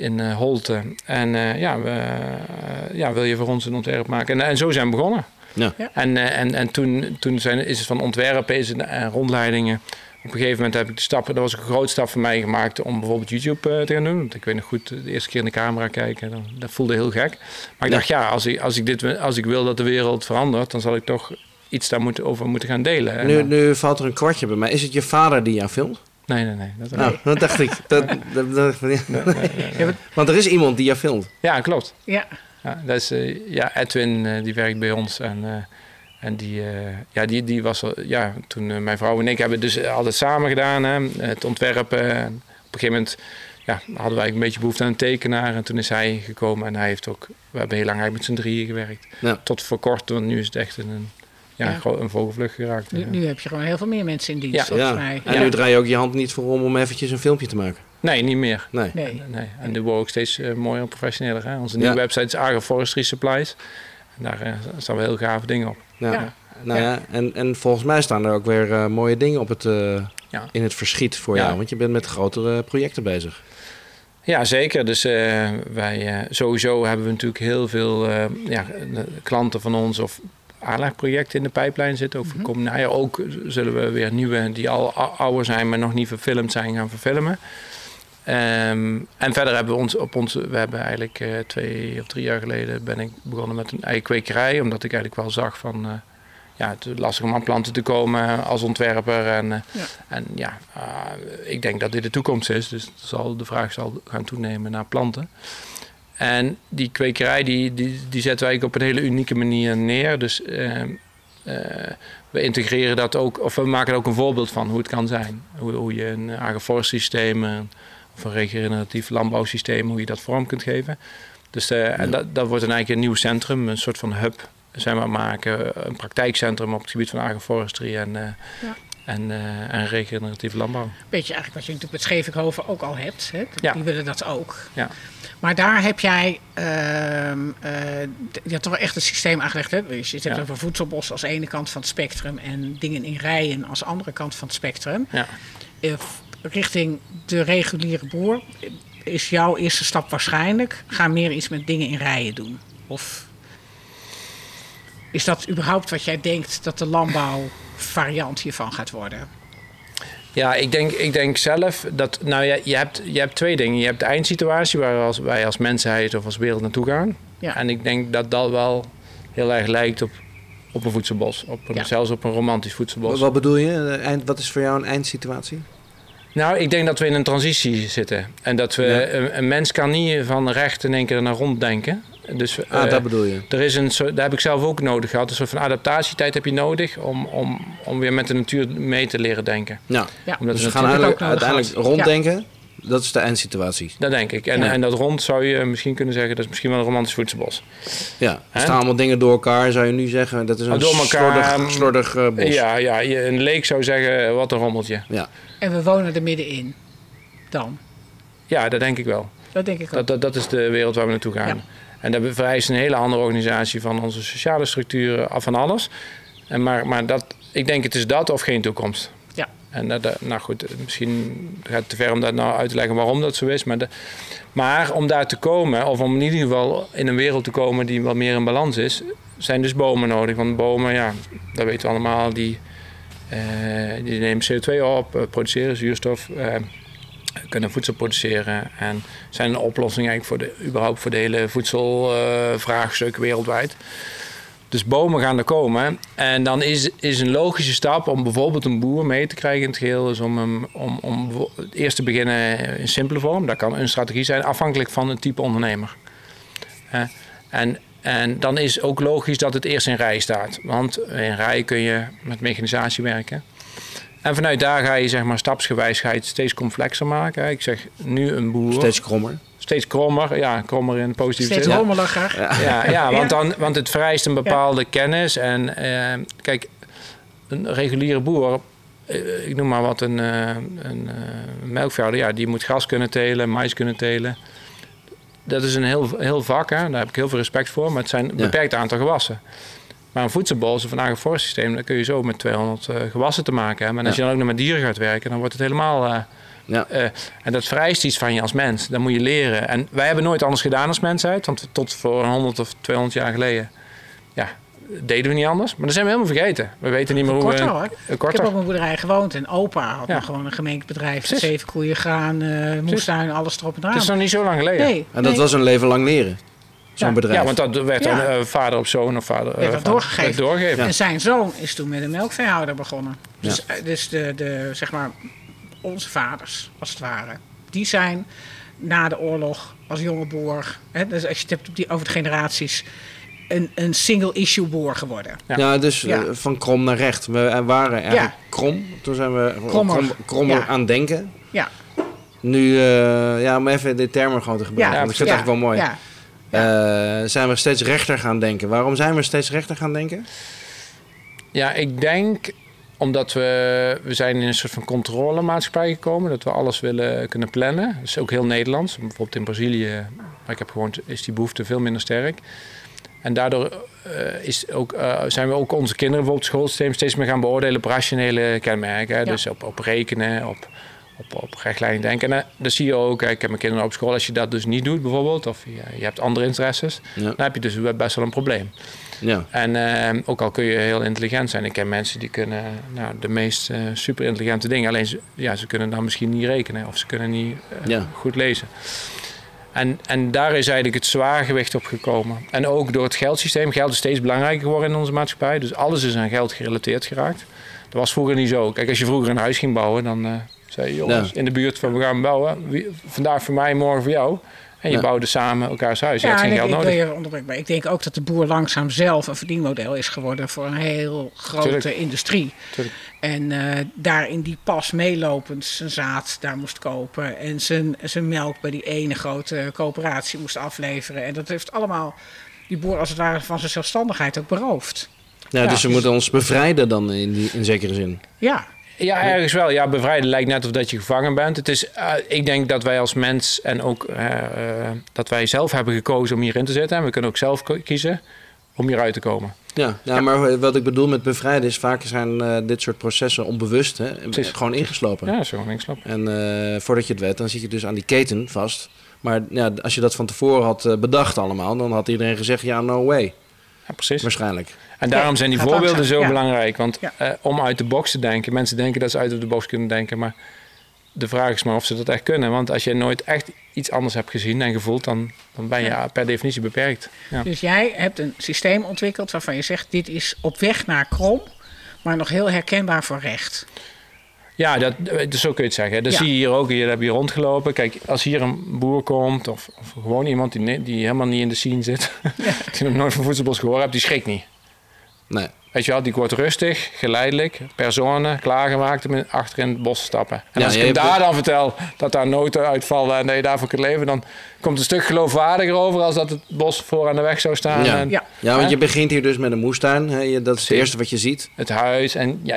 in eh, Holte. En eh, ja, we, eh, ja, wil je voor ons een ontwerp maken? En, en zo zijn we begonnen. Ja. Ja. En, eh, en, en toen, toen zijn, is het van ontwerpen is het, en rondleidingen. Op een gegeven moment heb ik de stappen, dat was een groot stap voor mij gemaakt om bijvoorbeeld YouTube eh, te gaan doen. Want ik weet nog goed, de eerste keer in de camera kijken, dan, dat voelde heel gek. Maar ik Ja. dacht, ja, als ik, als, ik dit, als ik wil dat de wereld verandert, dan zal ik toch iets daar moeten, over moeten gaan delen. En Nu, nu valt er een kwartje bij mij. Is het je vader die jou filmt? nee, nee, nee. Dat, Nou, dat dacht ik. Dat, dat, dat- Ja, want er is iemand die jou filmt. Ja, klopt. Ja, Ja, dat is, eh, ja, Edwin eh, die werkt bij ons en, eh, en die, eh, ja, die, die was er, ja, toen eh, mijn vrouw en ik hebben dus altijd samen gedaan, hè, het ontwerpen. En op een gegeven moment ja, hadden wij eigenlijk een beetje behoefte aan een tekenaar en toen is hij gekomen en hij heeft ook, we hebben heel lang eigenlijk met z'n drieën gewerkt. Ja. Tot voor kort, want nu is het echt een, ja, een vogelvlucht geraakt. nu, Ja. nu heb je gewoon heel veel meer mensen in dienst, Ja. volgens Ja. mij. En Ja. nu draai je ook je hand niet voor om om eventjes een filmpje te maken. Nee, niet meer. Nee. Nee. Nee. En nu wordt ook steeds eh, mooier en professioneler. Hè? Onze nieuwe Ja. website is Agroforestry Supplies. Daar eh, staan wel heel gave dingen op. Ja. Ja. Nou ja, en, en volgens mij staan er ook weer eh, mooie dingen op het, eh, Ja. in het verschiet voor Ja. jou. Want je bent met grotere projecten bezig. Ja, zeker. Dus eh, wij eh, sowieso hebben we natuurlijk heel veel eh, ja, klanten van ons of aanlegprojecten in de pijplijn zitten. Ook voor komende jaar. Ook zullen we weer nieuwe die al ou- ouder zijn, maar nog niet verfilmd zijn, gaan verfilmen. Ehm, en verder hebben we ons op ons, we hebben eigenlijk eh, twee of drie jaar geleden ben ik begonnen met een eigen kwekerij, omdat ik eigenlijk wel zag van eh, ja, het is lastig om aan planten te komen als ontwerper. En, eh, Ja. en ja, ik denk dat dit de toekomst is. Dus zal, de vraag zal gaan toenemen naar planten. En die kwekerij die, die, die zetten wij eigenlijk op een hele unieke manier neer. Dus ehm, eh, we integreren dat ook, of we maken er ook een voorbeeld van hoe het kan zijn. Hoe, hoe je een agroforestry systeem eh, of een regeneratief landbouwsysteem, hoe je dat vorm kunt geven. Dus eh, en dat, dat wordt dan eigenlijk een nieuw centrum, een soort van hub zijn we aan het maken. Een praktijkcentrum op het gebied van agroforestry en, eh, Ja. en, eh, en regeneratieve landbouw. Beetje eigenlijk wat je natuurlijk met Schevikhoven ook al hebt. Hè? Ja. Die willen dat ook. Ja. Maar daar heb jij ehm, eh, d- je hebt toch wel echt een systeem aangelegd. Hè? Dus je hebt Ja. over voedselbos als ene kant van het spectrum en dingen in rijen als andere kant van het spectrum. Ja. Eh, richting de reguliere boer is jouw eerste stap waarschijnlijk ga meer iets met dingen in rijen doen. Of is dat überhaupt wat jij denkt dat de landbouwvariant hiervan gaat worden? Ja, ik denk, ik denk zelf dat. Nou ja, je hebt, je hebt twee dingen. Je hebt de eindsituatie waar als, wij als mensheid of als wereld naartoe gaan. Ja. En ik denk dat dat wel heel erg lijkt op, op een voedselbos. Op een, Ja. Zelfs op een romantisch voedselbos. Wat bedoel je? Eind, wat is voor jou een eindsituatie? Nou, ik denk dat we in een transitie zitten. En dat we. Ja. Een, een mens kan niet van recht in één keer naar rond denken. Dus, Ah, eh, dat bedoel je. Er is een soort, daar heb ik zelf ook nodig gehad. Een soort van adaptatietijd heb je nodig om, om, om weer met de natuur mee te leren denken. Ja. Ja. Omdat Dus we gaan uiteindelijk, ronddenken. Dat is de eindsituatie. Dat denk ik. En, Ja. en dat rond zou je misschien kunnen zeggen, dat is misschien wel een romantisch voedselbos. Ja, er staan allemaal dingen door elkaar, zou je nu zeggen. Dat is een Oh, door elkaar, slordig, slordig eh, bos. Ja, ja, je- een leek zou zeggen, wat een rommeltje. Ja. En we wonen er middenin. Dan. Ja, dat denk ik wel. Dat denk ik ook. Dat, dat, dat is de wereld waar we naartoe gaan. Ja. En dat vereist een hele andere organisatie van onze sociale structuren, af van alles. En maar maar dat, ik denk het is dat of geen toekomst. En dat- nou goed, misschien gaat het te ver om dat nou uit te leggen waarom dat zo is. Maar, maar om daar te komen, of om in ieder geval in een wereld te komen die wat meer in balans is, zijn dus bomen nodig. Want bomen, ja, dat weten we allemaal, die, eh, die nemen CO2 op, eh, produceren zuurstof. eh, kunnen voedsel produceren en zijn een oplossing eigenlijk voor de, überhaupt voor de hele voedselvraagstuk wereldwijd. Dus bomen gaan er komen. En dan is, is een logische stap om bijvoorbeeld een boer mee te krijgen in het geheel. Is om, hem, om, om eerst te beginnen in simpele vorm. Dat kan een strategie zijn, afhankelijk van het type ondernemer. En, en dan is ook logisch dat het eerst in rij staat. Want in rij kun je met mechanisatie werken. En vanuit daar ga je zeg maar stapsgewijs steeds complexer maken. Ik zeg nu een boer. Steeds krommer. Steeds krommer. Ja, krommer in positieve Steeds zin. rommeliger. Ja, ja, want, Ja. dan, want het vereist een bepaalde kennis. En eh, kijk, een reguliere boer, eh, ik noem maar wat, een, eh, een melkveehouder, ja, die moet gras kunnen telen, mais kunnen telen. Dat is een heel, heel vak, hè? daar heb ik heel veel respect voor, maar het zijn een Ja. beperkt aantal gewassen. Maar een voedselbol is een vandaag een forstsysteem, dan kun je zo met 200 eh, gewassen te maken hebben. En als Ja. je dan ook nog met dieren gaat werken, dan wordt het helemaal... eh, Ja. eh, en dat vereist iets van je als mens. Dat moet je leren. En wij hebben nooit anders gedaan als mensheid. Want tot voor 100 of 200 jaar geleden... Ja, deden we niet anders. Maar dat zijn we helemaal vergeten. We weten niet meer hoe Korter we... hoor. Eh, Ik korter. heb op een boerderij gewoond en opa had Ja. gewoon een gemeentebedrijf. Precies. Zeven koeien, graan, eh moestuin, alles erop en eraan. Het is nog niet zo lang geleden. nee, En dat nee. was een leven lang leren. Zo'n ja, bedrijf. Ja, want dat werd dan eh, vader op zoon of vader... eh, Werd dat doorgegeven. werd doorgegeven. En zijn zoon is toen met een melkveehouder begonnen. Dus, eh, dus de, de, zeg maar, onze vaders, als het ware, die zijn na de oorlog als jonge boer, hè, dus als je het hebt op die, over de generaties, een, een single-issue boer geworden. Ja. Ja, dus Ja. van krom naar recht. We waren eigenlijk Ja. krom. Toen zijn we Krommer. krom- krommer Ja. aan denken. Ja, Nu, eh, ja, om even de termen gewoon te gebruiken. ja, want ik vind het ja, eigenlijk wel mooi. Ja, Eh, zijn we steeds rechter gaan denken. Waarom zijn we steeds rechter gaan denken? Ja, ik denk omdat we, we zijn in een soort van controlemaatschappij gekomen. Dat we alles willen kunnen plannen. Dat is ook heel Nederlands. Bijvoorbeeld in Brazilië, waar ik heb gewoond, is die behoefte veel minder sterk. En daardoor eh, is ook, eh, zijn we ook onze kinderen bijvoorbeeld het schoolsysteem steeds meer gaan beoordelen op rationele kenmerken. hè. Ja. Dus op, op rekenen, op, op, op rechtlijnig denken. En eh, dat zie je ook. Ik heb mijn kinderen op school. Als je dat dus niet doet bijvoorbeeld, of je, je hebt andere interesses, Ja. dan heb je dus best wel een probleem. Ja. En eh, ook al kun je heel intelligent zijn. Ik ken mensen die kunnen nou, de meest eh, super intelligente dingen. Alleen ze, ja, ze kunnen dan misschien niet rekenen of ze kunnen niet Ja. goed lezen. En, en daar is eigenlijk het zwaargewicht op gekomen. En ook door het geldsysteem. Geld is steeds belangrijker geworden in onze maatschappij. Dus alles is aan geld gerelateerd geraakt. Dat was vroeger niet zo. Kijk, als je vroeger een huis ging bouwen, dan zei je jongens Ja. in de buurt van we gaan bouwen. Wie, vandaag voor mij, morgen voor jou. En je Ja. bouwde samen elkaars huis. Je had Ja, geen en ik, geld nodig. maar ik denk ook dat de boer langzaam zelf een verdienmodel is geworden voor een heel grote Tuurlijk. industrie. Tuurlijk. En eh, daar in die pas meelopend zijn zaad daar moest kopen. En zijn, zijn melk bij die ene grote coöperatie moest afleveren. En dat heeft allemaal die boer als het ware van zijn zelfstandigheid ook beroofd. Ja, Ja. dus we moeten ons bevrijden dan in, die, in zekere zin. Ja, Ja, ergens wel. Ja, bevrijden lijkt net of dat je gevangen bent. Het is, eh, ik denk dat wij als mens en ook eh, eh, dat wij zelf hebben gekozen om hierin te zitten. En we kunnen ook zelf kiezen om hieruit te komen. Ja, ja, maar wat ik bedoel met bevrijden is vaak zijn dit soort processen onbewust hè, Precies. gewoon ingeslopen. Ja, zo niks snap. En voordat je het weet, dan zit je dus aan die keten vast. Maar ja, als je dat van tevoren had bedacht allemaal, dan had iedereen gezegd, ja, no way, Ja, precies. waarschijnlijk. En daarom Ja, zijn die voorbeelden langzaam, zo ja. belangrijk. Want eh, om uit de box te denken. Mensen denken dat ze uit de box kunnen denken. Maar de vraag is maar of ze dat echt kunnen. Want als je nooit echt iets anders hebt gezien en gevoeld... dan, dan ben je Ja. per definitie beperkt. Ja. dus jij hebt een systeem ontwikkeld waarvan je zegt: dit is op weg naar krom, maar nog heel herkenbaar voor recht. Ja, dat, dus zo kun je het zeggen. Dat Ja. zie je hier ook. Hier heb je rondgelopen. Kijk, als hier een boer komt... of, of gewoon iemand die, die helemaal niet in de scene zit... die nog nooit van voedselbos gehoord hebt, die schrikt niet. Nee. Weet je wel, die wordt rustig, geleidelijk, per zone, klaargemaakt om achter in het bos te stappen. En Ja, als ik je hem daar dan vertel dat daar noten uitvallen en dat je daarvoor kunt leven, dan komt het een stuk geloofwaardiger over als dat het bos voor aan de weg zou staan. Ja. En Ja. Ja, want Hè? je begint hier dus met een moestuin. Hè? Dat is het eerste wat je ziet. Het huis. En ja,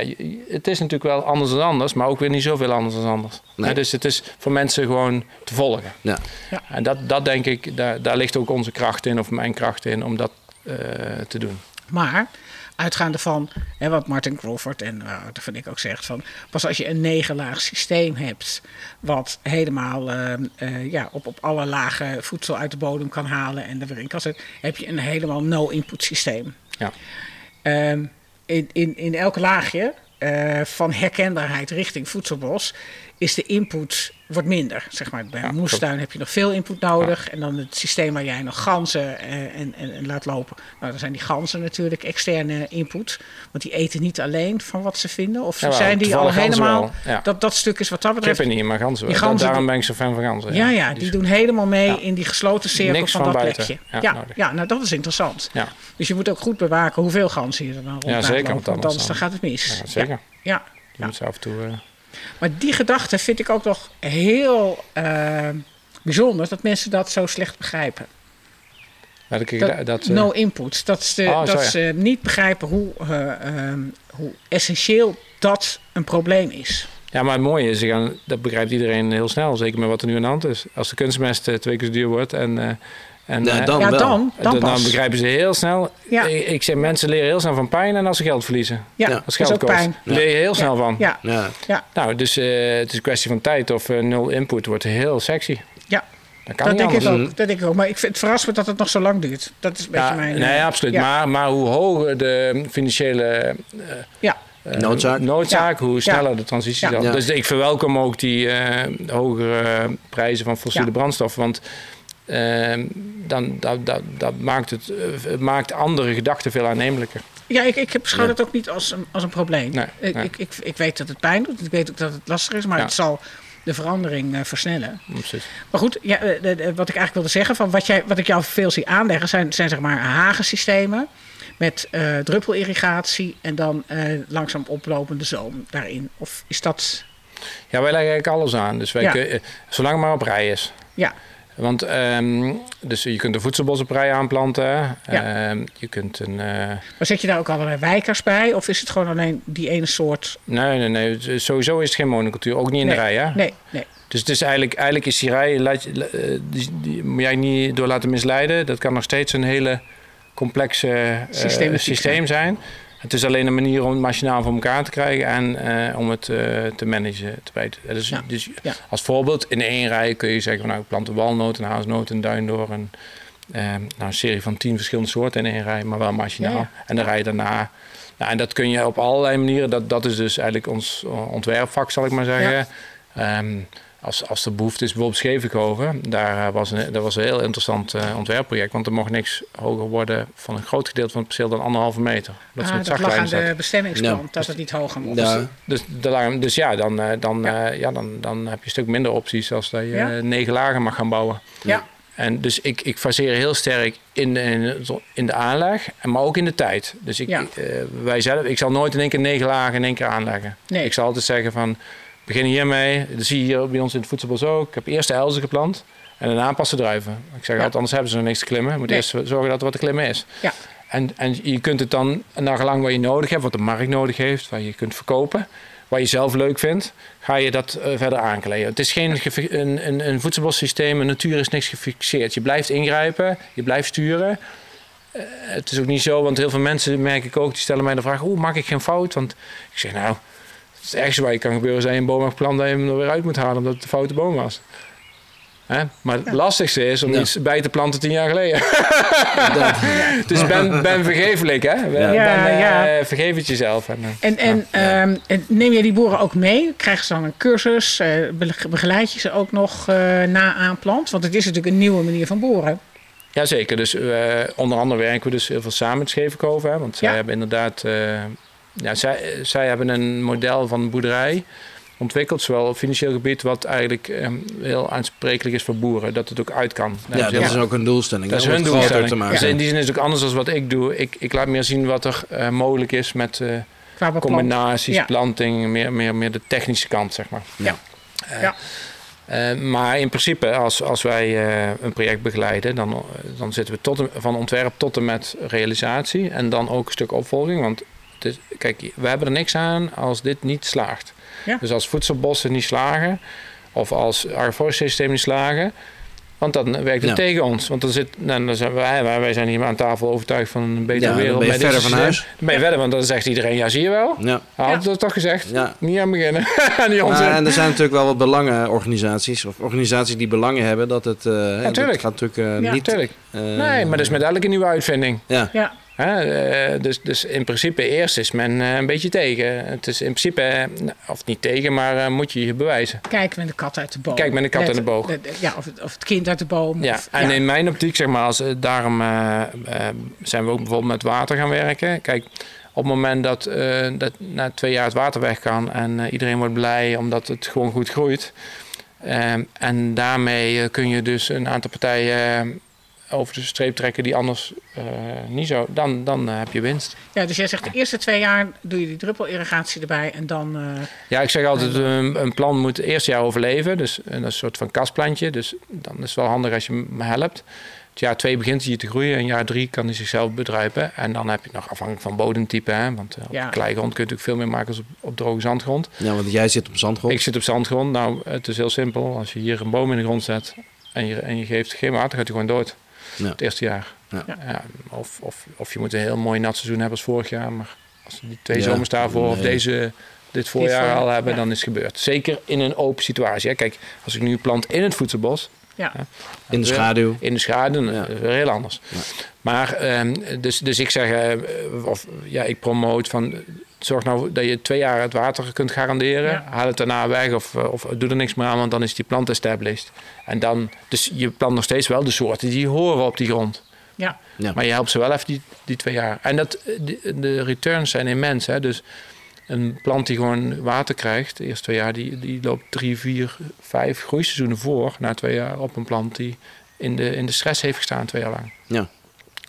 het is natuurlijk wel anders dan anders, maar ook weer niet zoveel anders dan anders. Nee. Hè, dus het is voor mensen gewoon te volgen. Ja. En dat, dat denk ik, daar, daar ligt ook onze kracht in, of mijn kracht in, om dat eh, te doen. Maar uitgaande van hè, wat Martin Crawford en uh, dat vind ik ook zegt van pas als je een negenlaag systeem hebt wat helemaal eh, eh, ja, op, op alle lagen voedsel uit de bodem kan halen en er weer in kan zetten, heb je een helemaal no-input systeem. Ja. Ehm, in, in, in elk laagje eh, van herkenbaarheid richting voedselbos is de input wordt minder. Zeg maar. Bij Ja, een moestuin heb je nog veel input nodig. En dan het systeem waar jij nog ganzen eh, en, en, en laat lopen. Nou, dan zijn die ganzen natuurlijk externe input. Want die eten niet alleen van wat ze vinden. Of zijn die al helemaal... Dat, dat stuk is wat dat betreft... Kippen niet, maar ganzen. Die ganzen- Daarom ben ik zo fan van ganzen. Ja, ja, die doen helemaal mee in die gesloten cirkel Niks van, van dat plekje. Ja, Ja, nou dat is interessant. Ja, Dus je moet ook goed bewaken hoeveel ganzen je er dan rond Ja, zeker, lopen, want anders dan dan- gaat het mis. ja, zeker. Ja, Je moet ze af en toe... eh, maar die gedachte vind ik ook nog heel eh, bijzonder dat mensen dat zo slecht begrijpen. dat Dat, dat, eh, no input. Dat ze, Oh, zo, dat ja. ze niet begrijpen hoe, eh, ehm, hoe essentieel dat een probleem is. Ja, maar het mooie is, gaan, dat begrijpt iedereen heel snel. Zeker met wat er nu aan de hand is. Als de kunstmest twee keer zo duur wordt en... en Ja, eh, dan ja, wel. dan, dan begrijpen ze heel snel. Ja. Ik, ik zeg, mensen leren heel snel van pijn en als ze geld verliezen. Ja, Ja. dat Als is geld ook kost. pijn. Daar leer je heel snel van. Ja, Ja. ja, Nou, dus eh, het is een kwestie van tijd of eh, nul input wordt heel sexy. ja. Dat kan Dat niet denk, ik ook, dat denk ik ook. Maar ik vind, het verrast me dat het nog zo lang duurt. Dat is een beetje Ja, mijn... nee, absoluut. ja. Maar, maar hoe hoger de financiële Ja, Noodzaak. noodzaak, hoe Ja. sneller de transitie Ja. dan. Ja. Dus ik verwelkom ook die eh, hogere prijzen van fossiele Ja. brandstoffen. Want dan, dat, dat, dat maakt, het, eh, het maakt andere gedachten veel aannemelijker. ja ik, ik beschouw het ook niet als een, als een probleem. Nee, ik, nee. Ik, ik, ik weet dat het pijn doet. Ik weet ook dat het lastig is. Maar Ja. het zal de verandering eh, versnellen. Precies. Maar goed, ja, eh, de- de- wat ik eigenlijk wilde zeggen, van wat, jij, wat ik jou veel zie aanleggen, zijn, zijn zeg maar hagensystemen met eh druppelirrigatie en dan langzaam oplopende zoom daarin. Of is dat, Ja, wij leggen eigenlijk alles aan. Dus wij Ja. kun- zolang het maar op rij is. ja, Want ehm, dus je kunt een voedselbos op rij aanplanten. Ja. Ehm, je kunt een... eh, maar zet je daar ook allerlei wijkers bij? Of is het gewoon alleen die ene soort? nee, nee, nee. Sowieso is het geen monocultuur. Ook niet in nee, de rij, hè? Nee, nee. Dus het is eigenlijk, eigenlijk is die rij, laat je, eh, die, die moet jij niet door laten misleiden. Dat kan nog steeds een hele complexe eh, systeem zijn. Het is alleen een manier om het machinaal voor elkaar te krijgen en eh, om het eh, te managen. Te weten. Dus, Ja. dus Ja. als voorbeeld, in één rij kun je zeggen, van, nou, ik plant een walnoot, een haasnoot, een duindoor. Een, eh, nou, een serie van tien verschillende soorten in één rij, maar wel machinaal. Ja. En dan rij je daarna. Nou, en dat kun je op allerlei manieren. Dat, dat is dus eigenlijk ons eh, ontwerpvak, zal ik maar zeggen. Ehm, als, als de behoefte is, bijvoorbeeld Schevenkoven, daar eh, was een, dat was een heel interessant eh, ontwerpproject. Want er mocht niks hoger worden van een groot gedeelte van het perceel dan anderhalve meter. Dat Ah, dat lag aan de bestemmingsplan, dat het niet hoger mocht. Ja. dus, lang- dus ja, dan, eh, dan, Ja. ja, dan, dan heb je een stuk minder opties als dat je Ja. negen lagen mag gaan bouwen. Ja, En dus ik, ik faseer heel sterk in, in, in de aanleg, en maar ook in de tijd. Dus ik, Ja. eh, wij zelf, ik zal nooit in één keer negen lagen in één keer aanleggen. Nee. Ik zal altijd zeggen van, begin hiermee. Dat zie je hier bij ons in het voedselbos ook. Ik heb eerst de elzen geplant en daarna pas de druiven. Ik zeg Ja. altijd, anders hebben ze nog niks te klimmen. Je moet Nee. eerst zorgen dat er wat te klimmen is. Ja. En, en je kunt het dan, naar gelang wat je nodig hebt, wat de markt nodig heeft, wat je kunt verkopen, wat je zelf leuk vindt, ga je dat eh, verder aankleden. Het is geen een, een, een voedselbossysteem, een natuur is niks gefixeerd. Je blijft ingrijpen, je blijft sturen. Eh, het is ook niet zo, want heel veel mensen, merk ik ook, die stellen mij de vraag: hoe maak ik geen fout? Want ik zeg nou, het ergste wat je kan gebeuren is dat je een boom hebt geplant dat je hem er weer uit moet halen omdat het de foute boom was. Hè? Maar het lastigste is om Ja. iets bij te planten tien jaar geleden. Dat. Dus ben, ben vergeeflijk, hè? Ben, Ja, ben, eh, vergeef het jezelf. En, eh, En, en, ehm, neem je die boeren ook mee? Krijgen ze dan een cursus? Eh, be- begeleid je ze ook nog eh, na aanplant? Want het is natuurlijk een nieuwe manier van boeren. Jazeker, dus eh, onder andere werken we dus heel veel samen met Schevenkoven. Hè? Want zij hebben inderdaad... eh, ja, zij, zij hebben een model van boerderij... ontwikkeld, zowel op financieel gebied, wat eigenlijk ehm, heel aansprekelijk is voor boeren, dat het ook uit kan. Daar Ja, dat is ook een doelstelling. dat is hun doelstelling. te maken. Dus in die zin is het ook anders dan wat ik doe. Ik, ik laat meer zien wat er eh, mogelijk is met eh, combinaties, Ja. planting, meer, meer, meer de technische kant, zeg maar. Ja. Eh, Ja. eh, maar in principe, als, als wij eh, een project begeleiden, dan, eh, dan zitten we tot en- van ontwerp tot en met realisatie. En dan ook een stuk opvolging. Want kijk, we hebben er niks aan als dit niet slaagt. Ja. Dus als voedselbossen niet slagen, of als agroforestry systeem niet slagen, want dan werkt het Ja. tegen ons. Want dan zit, nou, dan zijn wij, wij wij zijn hier aan tafel overtuigd van een betere Ja, dan wereld. ben je met dit verder van systeem. huis. Dan ben je verder, want dan zegt iedereen, ja zie je wel. Ja. Hij had het toch gezegd. Ja. Niet aan beginnen. niet onzin. En er zijn natuurlijk wel wat belangenorganisaties, of organisaties die belangen hebben dat het. eh dat gaat natuurlijk Ja. niet. Eh, nee, maar dat is met elke nieuwe uitvinding. Ja, Eh, dus, dus in principe eerst is men eh, een beetje tegen. Het is in principe, eh, of niet tegen, maar moet je je bewijzen. kijk met de kat uit de boom. Kijk met de kat uit de boog. Ja, of het, of het kind uit de boom. Ja, of, en ja. in mijn optiek, zeg maar, als, daarom zijn we ook bijvoorbeeld met water gaan werken. Kijk, op het moment dat, dat na twee jaar het water weg kan en iedereen wordt blij omdat het gewoon goed groeit. en daarmee kun je dus een aantal partijen over de streep trekken die anders eh, niet zo. Dan, dan eh, heb je winst. Ja, dus jij zegt de eerste twee jaar doe je die druppelirrigatie erbij en dan... eh, Ja, ik zeg altijd, een, een plan moet het eerste jaar overleven. Dus een soort van kastplantje. Dus dan is het wel handig als je hem helpt. Het jaar twee begint hij te groeien en jaar drie kan hij zichzelf bedruipen. En dan heb je nog afhankelijk van bodemtype. Hè? Want op Ja. kleigrond kun je natuurlijk veel meer maken op, op droge zandgrond. ja, want jij zit op zandgrond. Ik zit op zandgrond. Nou, het is heel simpel. Als je hier een boom in de grond zet en je, en je geeft geen water, gaat hij gewoon dood. Ja. Het eerste jaar. Ja. Ja, of, of, of je moet een heel mooi nat seizoen hebben als vorig jaar. Maar als we die twee Ja, zomers daarvoor of deze, dit voorjaar al hebben, ja. dan is het gebeurd. Zeker in een open situatie. Hè. Kijk, als ik nu plant in het voedselbos, ja. in de schaduw. in de schaduw, Ja. dat is weer heel anders. Ja. Maar ehm, dus, dus ik zeg, eh, of ja, ik promoot van. Zorg nou dat je twee jaar het water kunt garanderen. Ja. Haal het daarna weg of, eh, of doe er niks meer aan, want dan is die plant established. En dan, dus je plant nog steeds wel de soorten die horen op die grond. ja. Ja. Maar je helpt ze wel even die, die twee jaar. En dat, de, de returns zijn immens. Hè? Dus een plant die gewoon water krijgt, de eerste twee jaar, die, die loopt drie, vier, vijf groeiseizoenen voor na twee jaar op een plant die in de, in de stress heeft gestaan twee jaar lang. Ja.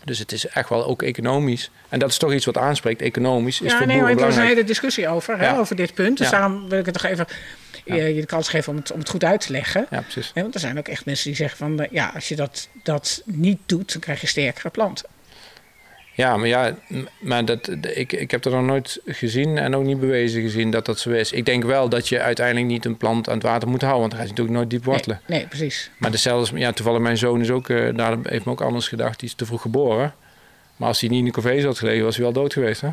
Dus het is echt wel ook economisch. En dat is toch iets wat aanspreekt. Economisch is ja, voor nee, maar er was een hele discussie over, hè, Ja. over dit punt. Dus Ja. daarom wil ik het toch even Ja. je, de kans geven om het, om het goed uit te leggen. Ja, precies. Want er zijn ook echt mensen die zeggen van... eh, ja, als je dat, dat niet doet, dan krijg je sterkere planten. Ja, maar ja, maar dat, ik, ik heb er nog nooit gezien en ook niet bewezen gezien dat dat zo is. Ik denk wel dat je uiteindelijk niet een plant aan het water moet houden, want dan gaat hij natuurlijk nooit diep wortelen. Nee, nee, precies. Maar dezelfde, ja, toevallig mijn zoon is ook, eh, daar heeft me ook anders gedacht, die is te vroeg geboren. Maar als hij niet in de couveuse had gelegen, was hij wel dood geweest. Hè?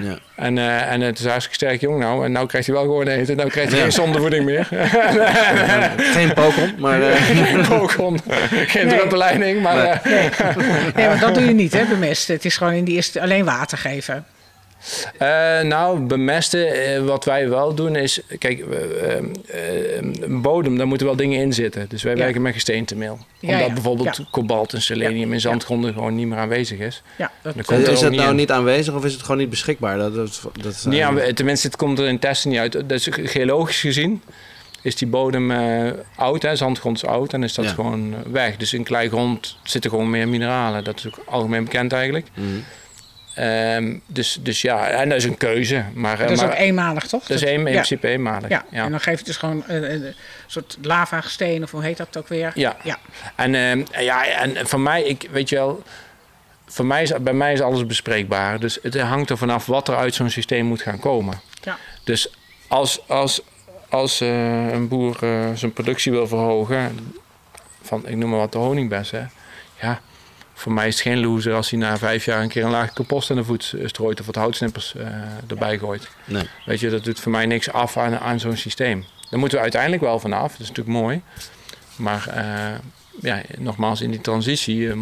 Ja. Ja. En, eh, en het is hartstikke sterk jong nou. En nou krijgt hij wel gewoon eten. Nou krijgt hij Ja. geen zondevoeding meer. Geen Pokémon, maar eh, geen kokon, geen Nee. druppelleiding. Maar Nee. eh, Nee, want dat doe je niet, hè, bemesten. Het is gewoon in die eerste alleen water geven. Eh, nou, bemesten, eh, wat wij wel doen is... Kijk, eh, eh, een bodem, daar moeten wel dingen in zitten. Dus wij Ja. werken met gesteentemeel. Ja, Omdat ja, bijvoorbeeld ja. kobalt en selenium in zandgronden gewoon niet meer aanwezig is. Ja, dat, komt is het niet nou in. niet aanwezig of is het gewoon niet beschikbaar? Dat, dat, dat Niet eh, tenminste, het komt er in testen niet uit. Dus geologisch gezien is die bodem eh, oud, hè, zandgrond is oud en is dat Ja. gewoon weg. Dus in kleigrond zitten gewoon meer mineralen. Dat is ook algemeen bekend eigenlijk. mhm. Ehm, dus, dus ja, en dat is een keuze. Maar, eh, dat is maar ook eenmalig, toch? dat is een, in ja. principe eenmalig. Ja. ja. en dan geef je dus gewoon een, een soort lavasteen, of hoe heet dat ook weer? Ja. Ja, En, ehm, ja, en voor mij, ik, weet je wel, voor mij is, bij mij is alles bespreekbaar. Dus het hangt er vanaf wat er uit zo'n systeem moet gaan komen. Ja. Dus als, als, als eh, een boer eh, zijn productie wil verhogen, van ik noem maar wat de honingbessen, ja, voor mij is het geen loser als hij na vijf jaar een keer een laag compost aan de voet strooit of wat houtsnippers eh, erbij gooit. Nee. Weet je, dat doet voor mij niks af aan, aan zo'n systeem. Daar moeten we uiteindelijk wel vanaf. Dat is natuurlijk mooi. Maar eh, ja, nogmaals, in die transitie eh,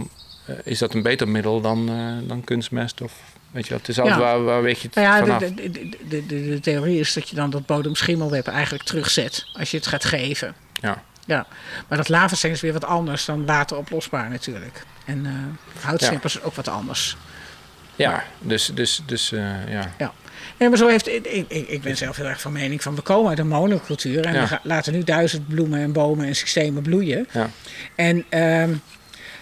is dat een beter middel dan, eh, dan kunstmest. Of, weet je, het is altijd Ja. waar, waar weeg je het Nou ja, vanaf. de, de, de, de, de, de theorie is dat je dan dat bodemschimmelweb eigenlijk terugzet als je het gaat geven. Ja. Ja, maar dat lavasteen is weer wat anders dan wateroplosbaar natuurlijk. En eh houtsnippers is ook wat anders. Ja, dus, dus, dus uh, ja. ja. Nee, maar zo heeft. Ik, ik, ik ben zelf heel erg van mening van we komen uit een monocultuur en we laten nu duizend bloemen en bomen en systemen bloeien. Ja. En um,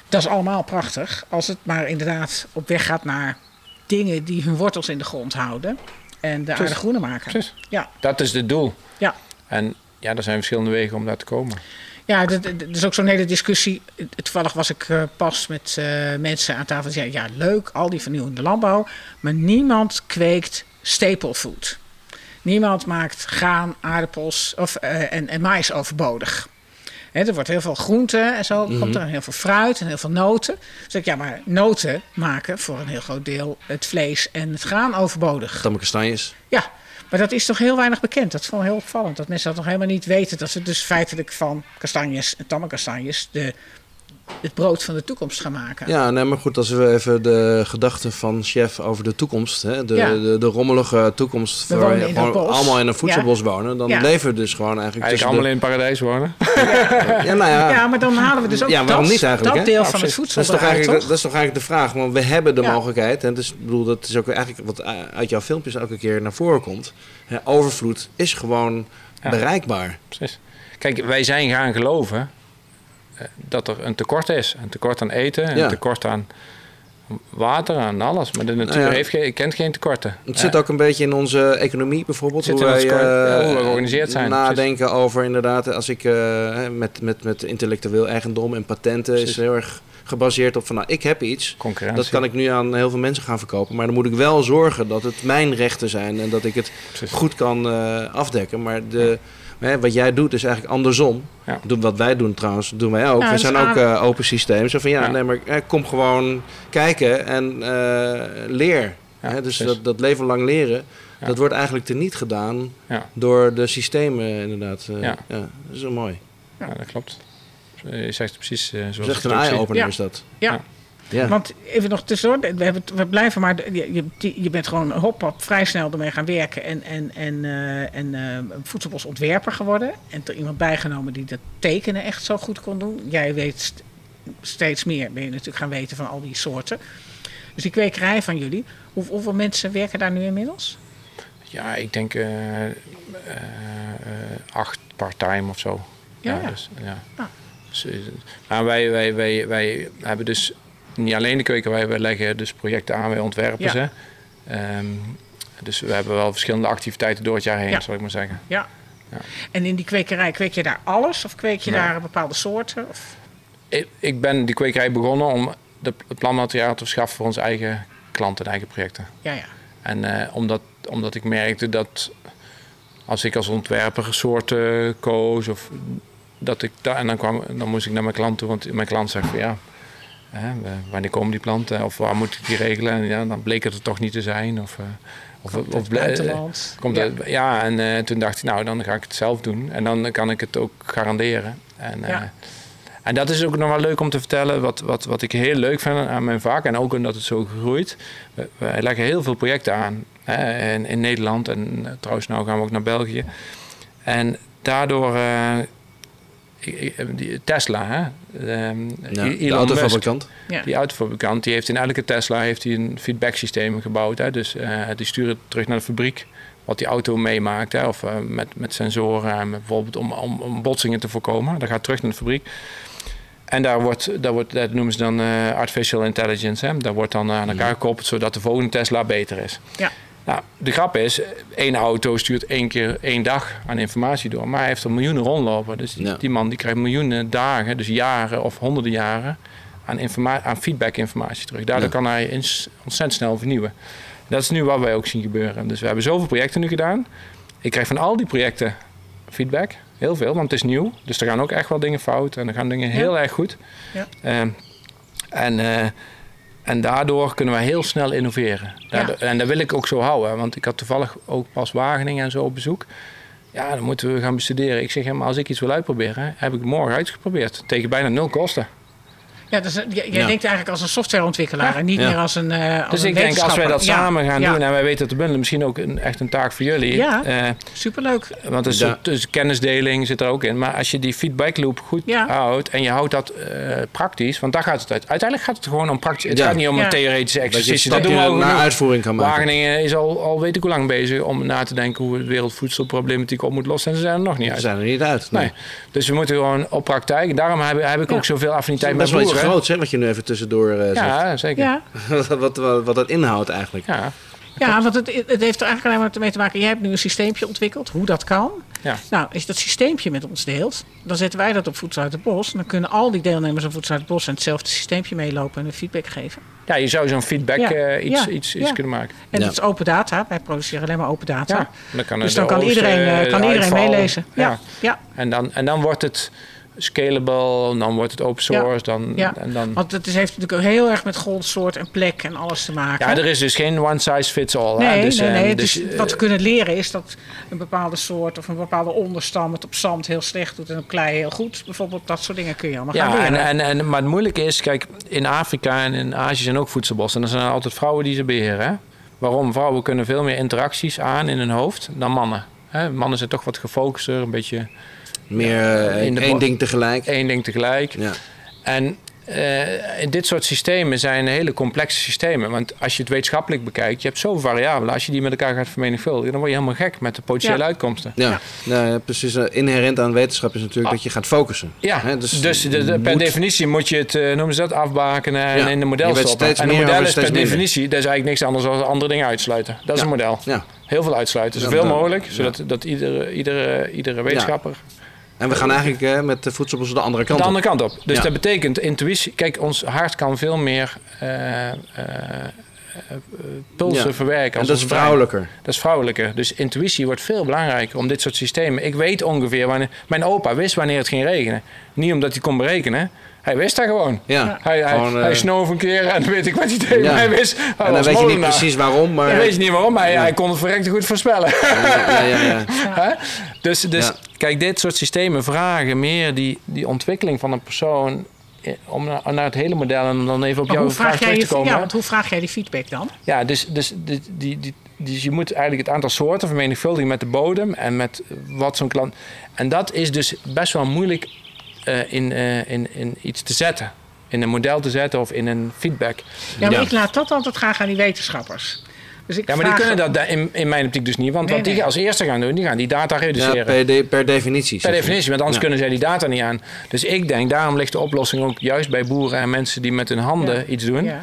dat is allemaal prachtig als het maar inderdaad op weg gaat naar dingen die hun wortels in de grond houden en de aarde groener maken. Precies. Ja. Dat is het doel. Ja. En ja, er zijn verschillende wegen om daar te komen. Ja, er is ook zo'n hele discussie. Toevallig was ik uh, pas met uh, mensen aan tafel die zeiden... ja, leuk, al die vernieuwende landbouw... maar niemand kweekt staple food. Niemand maakt graan, aardappels of, uh, en, en mais overbodig. He, er wordt heel veel groente en zo, mm -hmm. komt er heel veel fruit en heel veel noten. Dus ik, ja, maar noten maken voor een heel groot deel het vlees en het graan overbodig. Tamme kastanjes. Ja, maar dat is toch heel weinig bekend. Dat is gewoon heel opvallend. Dat mensen dat nog helemaal niet weten. Dat ze dus feitelijk van kastanjes en tamme kastanjes de het brood van de toekomst gaan maken. Ja, nee, maar goed, als we even de gedachten van chef over de toekomst, hè, de, ja. de, de, rommelige toekomst, we waar we allemaal in een voedselbos ja. wonen, dan ja. leven we dus gewoon eigenlijk. Eigenlijk allemaal in het paradijs wonen. ja, nou ja. ja, maar dan halen we dus ook ja, waarom dat, niet eigenlijk, dat hè? deel van het voedsel. Dat is, toch eigenlijk, dat is toch eigenlijk de vraag, want we hebben de mogelijkheid, en dus, bedoel, dat is ook eigenlijk wat uit jouw filmpjes elke keer naar voren komt. Hè, overvloed is gewoon bereikbaar. Precies. Kijk, wij zijn gaan geloven dat er een tekort is. Een tekort aan eten, een Ja. tekort aan water, aan alles. Maar de natuur Nou ja. heeft geen, kent geen tekorten. Het zit ook een beetje in onze economie bijvoorbeeld. Zit hoe wij eh, hoe we georganiseerd zijn, Nadenken over inderdaad, als ik eh, met, met, met intellectueel eigendom en patenten is heel erg gebaseerd op van nou, ik heb iets. Dat kan ik nu aan heel veel mensen gaan verkopen. Maar dan moet ik wel zorgen dat het mijn rechten zijn en dat ik het Precies. goed kan eh, afdekken. Maar de, hè, wat jij doet is eigenlijk andersom. Ja. Doen Wat wij doen trouwens, doen wij ook. Ja, we zijn ook eh, open systeem. Zo van ja, Ja. nee, maar eh, kom gewoon kijken en eh, leer. Ja, Hè, dus dat, dat leven lang leren, Ja. dat wordt eigenlijk teniet gedaan Ja. door de systemen inderdaad. eh, Ja. ja. dat is wel mooi. Ja, dat klopt. Je zegt het precies zoals Dat is echt een eye-opener is dat. Ja. Ja. Want even nog tussendoor, we, hebben, we blijven maar, je, je, bent gewoon hop, hop vrij snel ermee gaan werken en, en, en, eh, en eh, voedselbosontwerper geworden. En er iemand bijgenomen die dat tekenen echt zo goed kon doen. Jij weet st- steeds meer, ben je natuurlijk gaan weten van al die soorten. Dus die kwekerij van jullie, hoe, hoeveel mensen werken daar nu inmiddels? Ja, ik denk eh, acht part-time of zo. Ja, ja. Dus, ja. Ah. Dus, maar wij, wij, wij, wij hebben dus niet alleen de kwekerij, wij leggen dus projecten aan, wij ontwerpen ze. Ehm, dus we hebben wel verschillende activiteiten door het jaar heen, zal ik maar zeggen. Ja. Ja. En in die kwekerij, kweek je daar alles of kweek je Nee. daar bepaalde soorten? Of? Ik, ik ben die kwekerij begonnen om de, het planmateriaal te verschaffen voor onze eigen klanten en eigen projecten. Ja, ja. En eh, omdat, omdat ik merkte dat als ik als ontwerper soorten koos, of dat ik daar, en dan, kwam, dan moest ik naar mijn klant toe, want mijn klant zegt van ja, hè, w- wanneer komen die planten of waar moet ik die regelen? En ja, dan bleek het er toch niet te zijn. Of, eh, of, Komt of buitenland. Komt Ja. en eh, toen dacht ik, nou, dan ga ik het zelf doen. En dan kan ik het ook garanderen. En, eh, en dat is ook nog wel leuk om te vertellen, wat, wat, wat ik heel leuk vind aan mijn vak. En ook omdat het zo groeit. We- Wij leggen heel veel projecten aan hè, in, in Nederland. En eh, trouwens, nou gaan we ook naar België. En daardoor, eh, Tesla, hè, ehm, Ja, Elon de Musk, autofabrikant. Ja. die autofabrikant, die heeft in elke Tesla heeft hij een feedback systeem gebouwd. Hè? Dus eh, die sturen terug naar de fabriek wat die auto meemaakt. Hè? Of eh, met, met sensoren, met bijvoorbeeld om, om, om botsingen te voorkomen. Dat gaat terug naar de fabriek. En daar wordt, daar wordt, dat noemen ze dan eh, artificial intelligence. Hè? Daar wordt dan aan elkaar gekoppeld zodat de volgende Tesla beter is. Ja. Nou, de grap is, één auto stuurt één keer één dag aan informatie door. Maar hij heeft er miljoenen rondlopen. Dus die, Ja. die man die krijgt miljoenen dagen, dus jaren of honderden jaren... aan, informa- aan feedback-informatie terug. Daardoor Ja. kan hij ontzettend snel vernieuwen. Dat is nu wat wij ook zien gebeuren. Dus we hebben zoveel projecten nu gedaan. Ik krijg van al die projecten feedback. Heel veel, want het is nieuw. Dus er gaan ook echt wel dingen fout. En er gaan dingen heel erg goed. Ja. Ehm, en, eh, en daardoor kunnen we heel snel innoveren. Daardoor- En dat wil ik ook zo houden. Want ik had toevallig ook pas Wageningen en zo op bezoek. Ja, dan moeten we gaan bestuderen. Ik zeg, maar als ik iets wil uitproberen, heb ik morgen uitgeprobeerd. Tegen bijna nul kosten. Ja, dus, eh, jij Ja. denkt eigenlijk als een softwareontwikkelaar Ja. en niet Ja. meer als een eh als Dus een ik denk, als wij dat samen gaan ja. doen, en wij weten dat te bundelen, misschien ook een, echt een taak voor jullie. Ja. Eh, Superleuk. want dus, Ja. dus kennisdeling zit er ook in. Maar als je die feedback loop goed Ja. houdt en je houdt dat eh, praktisch, want daar gaat het uit. Uiteindelijk gaat het gewoon om praktisch. Het Ja. gaat niet om Ja. een theoretische Dat je exercitie. Dat doen we ook naar uitvoering kan maken. Wageningen is al, al weet ik hoe lang bezig om na te denken hoe de wereldvoedselproblematiek op moet lossen. En ze zijn er nog niet Ze uit. zijn er niet uit. Nee. Dus we moeten gewoon op praktijk. Daarom heb, heb ik Ja. ook zoveel Het affiniteit met boeren. Groots, hè, wat je nu even tussendoor eh, zegt. Ja, zeker. Ja. Ja. wat, wat, wat dat inhoudt eigenlijk. Ja, want het, het heeft er eigenlijk alleen maar mee te maken. Jij hebt nu een systeempje ontwikkeld, hoe dat kan. Ja. Nou, als je dat systeempje met ons deelt, dan zetten wij dat op Voedsel uit het Bos. Dan kunnen al die deelnemers aan Voedsel uit het Bos en hetzelfde systeempje meelopen en een feedback geven. Ja, je zou zo'n feedback Ja. eh, iets, Ja. iets, iets Ja. kunnen maken. En Ja. dat is open data. Wij produceren alleen maar open data. Ja. Dan kan Dus dan kan oogst, iedereen, eh, kan iedereen meelezen. Ja. Ja. Ja. En, dan, en dan wordt het scalable, dan wordt het open source. Dan, Ja. en dan, Want het is, heeft natuurlijk ook heel erg met grondsoort en plek en alles te maken. ja, er is dus geen one size fits all. Nee, dus, nee, eh, nee. dus, Dus, eh, wat we kunnen leren is dat een bepaalde soort of een bepaalde onderstam het op zand heel slecht doet en op klei heel goed. Bijvoorbeeld dat soort dingen kun je allemaal gaan Ja, leren. en, en, en, maar het moeilijke is, kijk, in Afrika en in Azië zijn ook voedselbossen. En er zijn altijd vrouwen die ze beheren. hè. Waarom? Vrouwen kunnen veel meer interacties aan in hun hoofd dan mannen. Hè, Mannen zijn toch wat gefocuster, een beetje Meer eh, de één ding tegelijk. één ding tegelijk. Ja. En eh, dit soort systemen zijn hele complexe systemen. Want als je het wetenschappelijk bekijkt, je hebt zoveel variabelen. Als je die met elkaar gaat vermenigvuldigen, dan word je helemaal gek met de potentiële Ja. uitkomsten. Ja, Nou, ja, precies. eh, Inherent aan wetenschap is natuurlijk dat je gaat focussen. Ja, Hè, dus, dus de- de- per moet- definitie moet je het, noemen ze dat, afbakenen en Ja, in een model stoppen. steeds En een meer model is per definitie, dat is eigenlijk niks anders dan andere dingen uitsluiten. Dat is een model. Ja. Heel veel uitsluiten, zoveel mogelijk, ja. zodat dat iedere, iedere, iedere wetenschapper En we gaan eigenlijk eh, met de voedselbossen de andere kant de op. andere kant op. Dus Ja. dat betekent intuïtie. Kijk, ons hart kan veel meer eh, eh, eh, pulsen Ja. verwerken. En dat is brein. vrouwelijker. Dat is vrouwelijker. Dus intuïtie wordt veel belangrijker om dit soort systemen. Ik weet ongeveer wanneer. Mijn opa wist wanneer het ging regenen. Niet omdat hij kon berekenen. Hij wist dat gewoon. Ja. Hij, hij, eh, hij snoof een keer en dan weet ik wat hij deed. Ja. Hij wist. Hij en dan weet je niet precies waarom, maar... Dan weet je niet waarom, maar hij, Ja. hij kon het verrekte goed voorspellen. Ja, ja, ja. Hè? Dus, dus Ja. kijk, dit soort systemen vragen meer die, die ontwikkeling van een persoon. eh, Om naar, naar het hele model en dan even op Maar jouw vraag terug te komen. ja, want hoe vraag jij die feedback dan? Ja, dus, dus, die, die, die, dus je moet eigenlijk het aantal soorten vermenigvuldigen met de bodem en met wat zo'n klant. En dat is dus best wel moeilijk in, eh, in, in iets te zetten. In een model te zetten of in een feedback. Ja, maar Ja. ik laat dat altijd graag aan die wetenschappers. Dus ik Ja, maar die kunnen dat da- in, in mijn optiek dus niet. Want Nee, wat die nee. als eerste gaan doen, die gaan die data Ja, reduceren. per, de- per definitie. Per definitie, want anders Ja. kunnen zij die data niet aan. Dus ik denk, daarom ligt de oplossing ook juist bij boeren en mensen die met hun handen Ja. iets doen. Ja.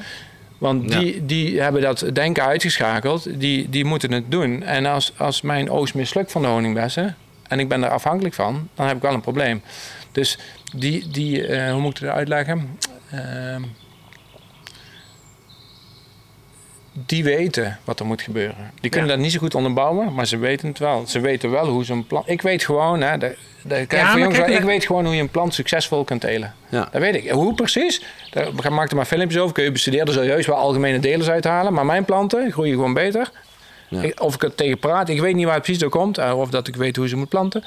Want Ja. die, die hebben dat denken uitgeschakeld, die, die moeten het doen. En als, als mijn oogst mislukt van de honingbessen en ik ben er afhankelijk van, dan heb ik wel een probleem. Dus die, die eh, hoe moet ik het uitleggen? Ehm, die weten wat er moet gebeuren. Die kunnen Ja. dat niet zo goed onderbouwen, maar ze weten het wel. Ze weten wel hoe ze een plant. Ik weet gewoon, hè, de, de, voor jongens, kijk, ik weet gewoon hoe je een plant succesvol kunt telen. Ja. Dat weet ik. Hoe precies? Daar maak er maar filmpjes over. Kun je bestuderen. Er zul heus wel algemene delen uithalen. Maar mijn planten groeien gewoon beter. Ik- of ik er tegen praat. Ik weet niet waar het precies door komt. eh, Of dat ik weet hoe ze moet planten.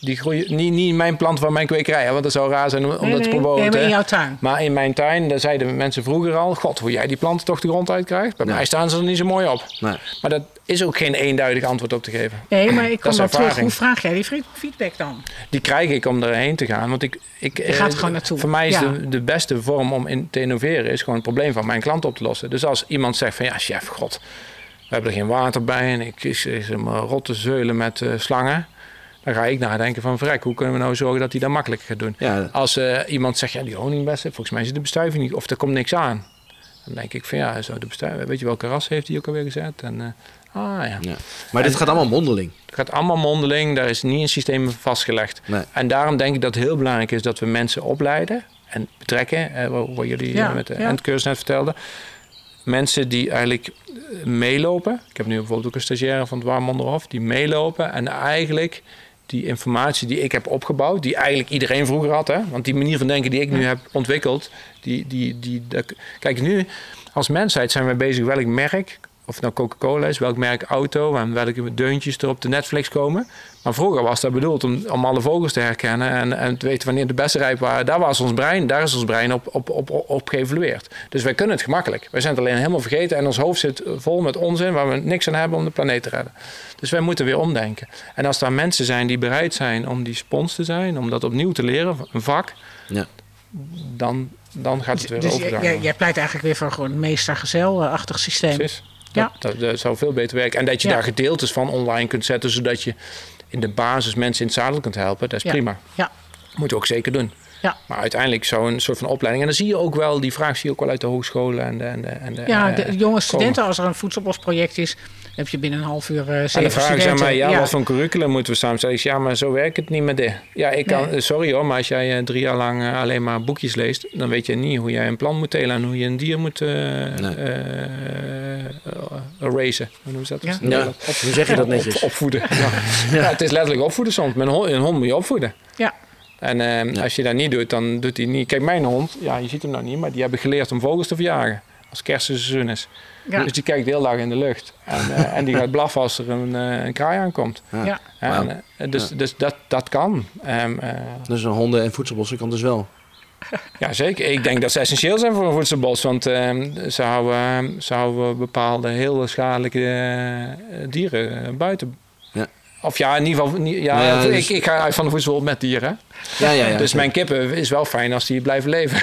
Die groeien niet, niet mijn planten van mijn kwekerij. hè, Want dat zou raar zijn om, om Nee, dat te nee, promoten. nee, maar in jouw tuin. Maar in mijn tuin, daar zeiden mensen vroeger al... God, hoe jij die planten toch de grond uitkrijgt. Bij mij staan ze er niet zo mooi op. Nee. Maar dat is ook geen eenduidig antwoord op te geven. Nee, maar ik kom dan terug. Hoe vraag jij die feedback dan? Die krijg ik om erheen te gaan. Want ik, ik, Je gaat eh, gewoon naartoe. Voor mij is Ja. de, de beste vorm om in, te innoveren... is gewoon het probleem van mijn klant op te lossen. Dus als iemand zegt van... Ja, chef, god, we hebben er geen water bij... en ik is, is hem rotte zeulen met eh, slangen... dan ga ik nadenken van... vrek, hoe kunnen we nou zorgen dat hij dat makkelijker gaat doen? Ja, Als eh, iemand zegt, ja, die honingbessen... volgens mij zit de bestuiving niet... of er komt niks aan. Dan denk ik van, ja, zo de bestuiving... weet je welke ras heeft hij ook alweer gezet? En, eh, ah, ja. ja. Maar dit gaat allemaal mondeling. Het gaat allemaal mondeling, daar is niet een systeem vastgelegd. Nee. En daarom denk ik dat het heel belangrijk is dat we mensen opleiden en betrekken, eh, wat, wat jullie Ja, met de ja. endcursus net vertelden. Mensen die eigenlijk meelopen. Ik heb nu bijvoorbeeld ook een stagiaire van het Warmonderhof, die meelopen en eigenlijk die informatie die ik heb opgebouwd, die eigenlijk iedereen vroeger had, hè? want die manier van denken die ik nu heb ontwikkeld, die, die, die, dat- kijk nu als mensheid zijn we bezig welk merk of het nou Coca-Cola is, welk merk auto en welke deuntjes er op de Netflix komen. Maar vroeger was dat bedoeld om, om alle vogels te herkennen en, en te weten wanneer de beste rijp waren. Daar was ons brein, daar is ons brein op, op, op, op geëvalueerd. Dus wij kunnen het gemakkelijk. Wij zijn het alleen helemaal vergeten en ons hoofd zit vol met onzin waar we niks aan hebben om de planeet te redden. Dus wij moeten weer omdenken. En als daar mensen zijn die bereid zijn om die spons te zijn, om dat opnieuw te leren, een vak, Ja. dan, dan gaat het weer Dus jij, jij pleit eigenlijk weer voor gewoon een meester-gezel-achtig systeem. Precies. Ja. Dat, zou veel beter werken. En dat je Ja. daar gedeeltes van online kunt zetten, zodat je in de basis mensen in het zadel kunt helpen. Dat is Ja. prima. Ja. Moeten we ook zeker doen. Ja. Maar uiteindelijk zou een soort van opleiding. En dan zie je ook wel, die vraag zie je ook wel uit de hogescholen en de. En de, en de Ja, eh, de jonge studenten, als er een voedselbosproject is, heb je binnen een half uur eh En zeven dan vragen ze aan mij, ja, wat voor curriculum moeten we samenstellen? Ik zeg, ja, maar zo werkt het niet met dit. Ja, ik kan, Nee. sorry hoor, maar als jij eh, drie jaar lang eh, alleen maar boekjes leest, dan weet je niet hoe jij een plan moet telen en hoe je een dier moet eh eh, eh, racen. Hoe noemen ze dat? Ja. Ja. Hoe zeg je dat netjes? Op- opvoeden. Ja. Ja, het is letterlijk opvoeden soms. Met een hond, een hond moet je opvoeden. Ja. En eh, als je dat niet doet, dan doet hij niet. Kijk, mijn hond, ja, je ziet hem nou niet, maar die hebben geleerd om vogels te verjagen. Als kerstseizoen is. Ja. Dus die kijkt heel dag in de lucht. En, eh, en die gaat blaffen als er een, eh, een kraai aankomt. Ja. En, eh, dus Ja. dus dat, dat kan. Ehm, eh, Dus een honden- en voedselbossen kan dus wel. ja, zeker. Ik denk dat ze essentieel zijn voor een voedselbos. Want ehm, ze, houden, ze houden bepaalde heel schadelijke dieren buiten. Ja. Of ja, in ieder geval... Ja, ja, ik, dus- ik ga uit van de voedsel met dieren. Ja, ja, ja. dus mijn kippen is wel fijn als die blijven leven.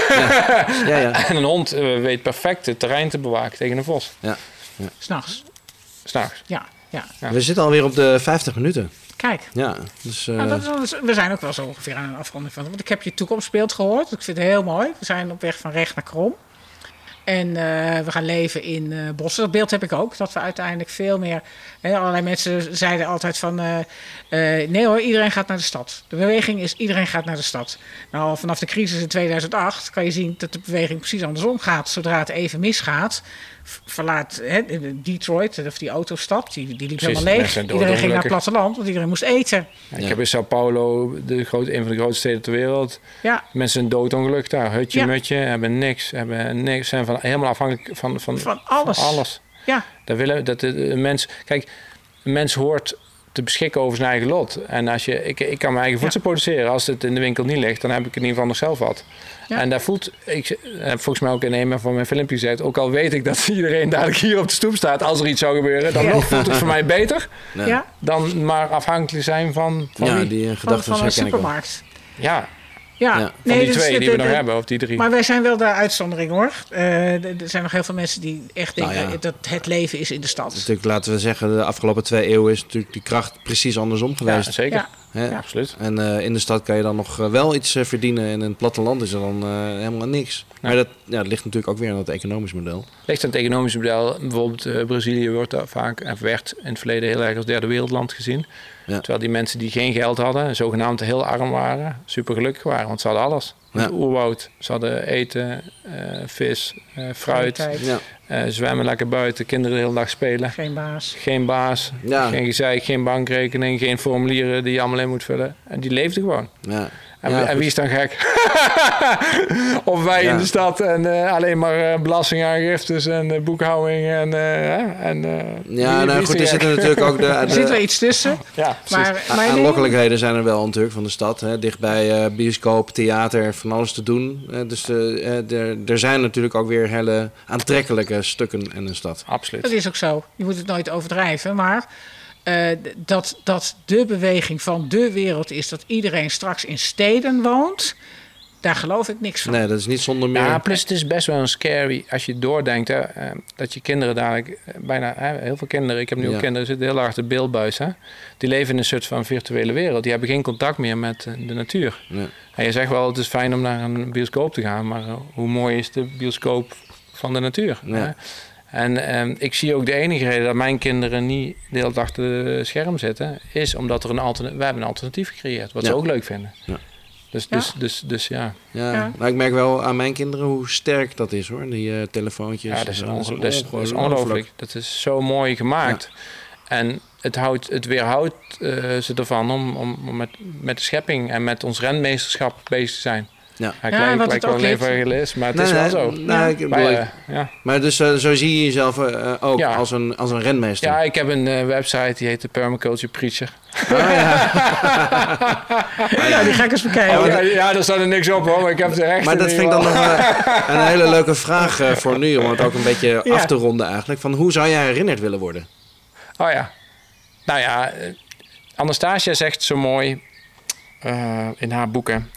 Ja, ja. en een hond eh, weet perfect het terrein te bewaken tegen een vos. S'nachts. S'nachts. Ja, ja. Ja. We zitten alweer op de 50 minuten. Kijk. Ja, dus... eh, Nou, dat is- we zijn ook wel zo ongeveer aan een afronding van. Want ik heb je toekomstbeeld gehoord. Ik vind het heel mooi. We zijn op weg van recht naar krom. En eh, we gaan leven in eh, bossen. Dat beeld heb ik ook. Dat we uiteindelijk veel meer. Hè, allerlei mensen zeiden altijd van. eh, nee hoor, iedereen gaat naar de stad. De beweging is iedereen gaat naar de stad. Nou, vanaf de crisis in 2008 kan je zien dat de beweging precies andersom gaat. Zodra het even misgaat, verlaat hè, Detroit, of die autostad, die, die liep Precies, helemaal leeg. Iedereen ging naar het platteland, want iedereen moest eten. Ik Ja. heb in Sao Paulo, de grote, een van de grootste steden ter wereld. Ja, Mensen zijn doodongeluk daar. Hutje, Ja. mutje, hebben niks. Hebben niks zijn van, helemaal afhankelijk van, van, van alles. van alles. Ja, Dat willen, dat de, de mens, kijk, een mens hoort te beschikken over zijn eigen lot. En als je, ik, ik kan mijn eigen voedsel produceren. Als het in de winkel niet ligt, dan heb ik het in ieder geval nog zelf wat. Ja. En daar voelt, ik heb volgens mij ook in een van mijn filmpjes gezegd, ook al weet ik dat iedereen dadelijk hier op de stoep staat als er iets zou gebeuren, dan Ja. nog voelt het voor mij beter dan maar afhankelijk zijn van, van Ja, wie. die eh, van, gedachten van een wel. supermarkt. Ja, Ja, Ja. van nee, die dus twee de- die we de- nog de- hebben, of die drie. Maar wij zijn wel de uitzondering hoor. Eh, er zijn nog heel veel mensen die echt denken Nou ja. dat het leven is in de stad. Natuurlijk, laten we zeggen, de afgelopen twee eeuwen is natuurlijk die kracht precies andersom ja, geweest. zeker. Ja. Hè? Ja, absoluut. En eh, in de stad kan je dan nog eh, wel iets verdienen. En in het platteland is er dan eh, helemaal niks. Maar dat, ja, dat ligt natuurlijk ook weer aan het economisch model. Ligt aan het economische model. Bijvoorbeeld eh, Brazilië wordt daar vaak en werd in het verleden heel erg als derde wereldland gezien. Terwijl die mensen die geen geld hadden, zogenaamd heel arm waren, super gelukkig waren. Want ze hadden alles. Ja. Oerwoud, ze hadden eten, eh, vis, eh, fruit, eh, zwemmen lekker buiten, kinderen de hele dag spelen. Geen baas. Geen baas, Ja. geen gezeik, geen bankrekening, geen formulieren die je allemaal in moet vullen. En die leefden gewoon. ja. En, Ja, en wie is dan gek? of wij Ja. in de stad en eh, alleen maar eh, belastingaangiftes en eh, boekhouding en... eh, hè, en eh, ja wie nou is goed, er zitten natuurlijk ook de, Er zit wel iets tussen. Ja. Maar, maar aanlokkelijkheden zijn er wel natuurlijk van de stad. Hè. Dichtbij eh, bioscoop, theater, van alles te doen. Eh, dus eh, eh, er, er zijn natuurlijk ook weer hele aantrekkelijke stukken in een stad. Absoluut. dat is ook zo. Je moet het nooit overdrijven. Maar eh, dat, dat de beweging van de wereld is dat iedereen straks in steden woont, daar geloof ik niks van. Nee, dat is niet zonder meer. Ja, plus het is best wel een scary als je doordenkt hè, eh, dat je kinderen dadelijk, eh, bijna hè, heel veel kinderen, ik heb nu ook Ja. kinderen, zitten heel hard de beeldbuis. Hè, die leven in een soort van virtuele wereld. Die hebben geen contact meer met eh, de natuur. Ja. En je zegt wel, het is fijn om naar een bioscoop te gaan, maar hoe mooi is de bioscoop van de natuur? Ja. hè? En ehm, ik zie ook de enige reden dat mijn kinderen niet de hele dag achter de scherm zitten, is omdat er een alternatief, wij hebben een alternatief gecreëerd, wat ze ook leuk vinden. Ja. Dus, Ja. dus, dus, dus ja. Ja, Ja. Nou, ik merk wel aan mijn kinderen hoe sterk dat is hoor. Die eh, telefoontjes. Ja, dat is, Dat onge- dat is, dat is ongelooflijk. ongelooflijk. Dat is zo mooi gemaakt. En het, houdt, het weerhoudt eh, ze ervan om, om, om met, met de schepping en met ons renmeesterschap bezig te zijn. Ja. Hij Ja, lijkt, wat lijkt het wel een evangelist, maar het Nee, is wel nee, zo. nee, ik Maar, eh, ja. Maar dus eh, zo zie je jezelf eh, ook Ja. als, een, als een renmeester. ja, ik heb een website die heet de Permaculture Preacher. Oh, ja. Ja, die ga ik eens bekijken. Oh, ja, daar staat er niks op hoor, maar ik heb rechten. Maar dat in vind ik dan nog een hele leuke vraag voor nu, om het ook een beetje Ja. af te ronden eigenlijk. Van hoe zou jij herinnerd willen worden? Oh ja. Nou ja, Anastasia zegt zo mooi eh, in haar boeken: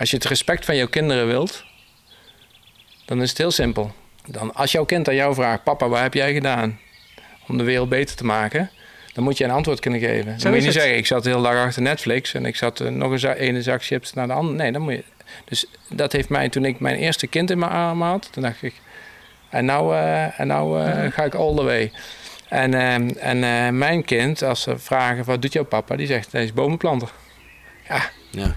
als je het respect van jouw kinderen wilt, dan is het heel simpel. Dan, als jouw kind aan jou vraagt: Papa, wat heb jij gedaan om de wereld beter te maken? Dan moet je een antwoord kunnen geven. Dan moet je niet het. zeggen: Ik zat de hele dag achter Netflix en ik zat eh, nog een za- ene zak chips naar de andere. Nee, dan moet je. Dus dat heeft mij toen ik mijn eerste kind in mijn armen had, toen dacht ik: En nou, eh, en nou eh, ga ik all the way. En, ehm, en eh, mijn kind, als ze vragen: Wat doet jouw papa? Die zegt: Hij is bomenplanter. Ja, Dat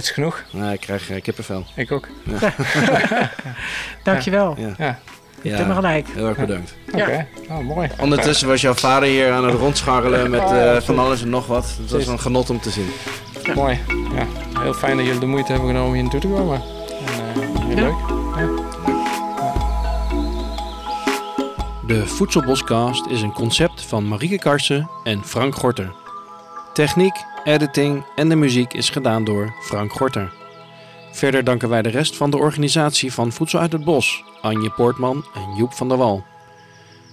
is genoeg. nou, ik krijg eh, kippenvel. Ik ook. Dankjewel. Ja. Ja, Je hebt me gelijk. Heel erg bedankt. oké. Oh, mooi. Ondertussen was jouw vader hier aan het rondscharrelen met eh, van alles en nog wat. Het was een genot om te zien. Mooi. Ja, heel fijn dat jullie de moeite hebben genomen hier naartoe te komen. En, eh, heel Ja. leuk. De Voedselboscast is een concept van Marieke Karsen en Frank Gorter. Techniek, editing en de muziek is gedaan door Frank Gorter. Verder danken wij de rest van de organisatie van Voedsel uit het Bos, Anje Poortman en Joep van der Wal.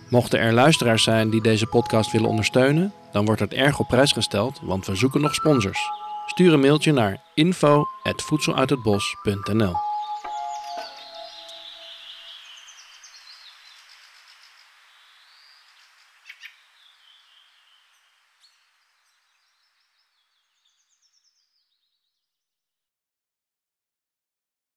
Mochten er luisteraars zijn die deze podcast willen ondersteunen, dan wordt het erg op prijs gesteld, want we zoeken nog sponsors. Stuur een mailtje naar info@voedseluithetbos.nl.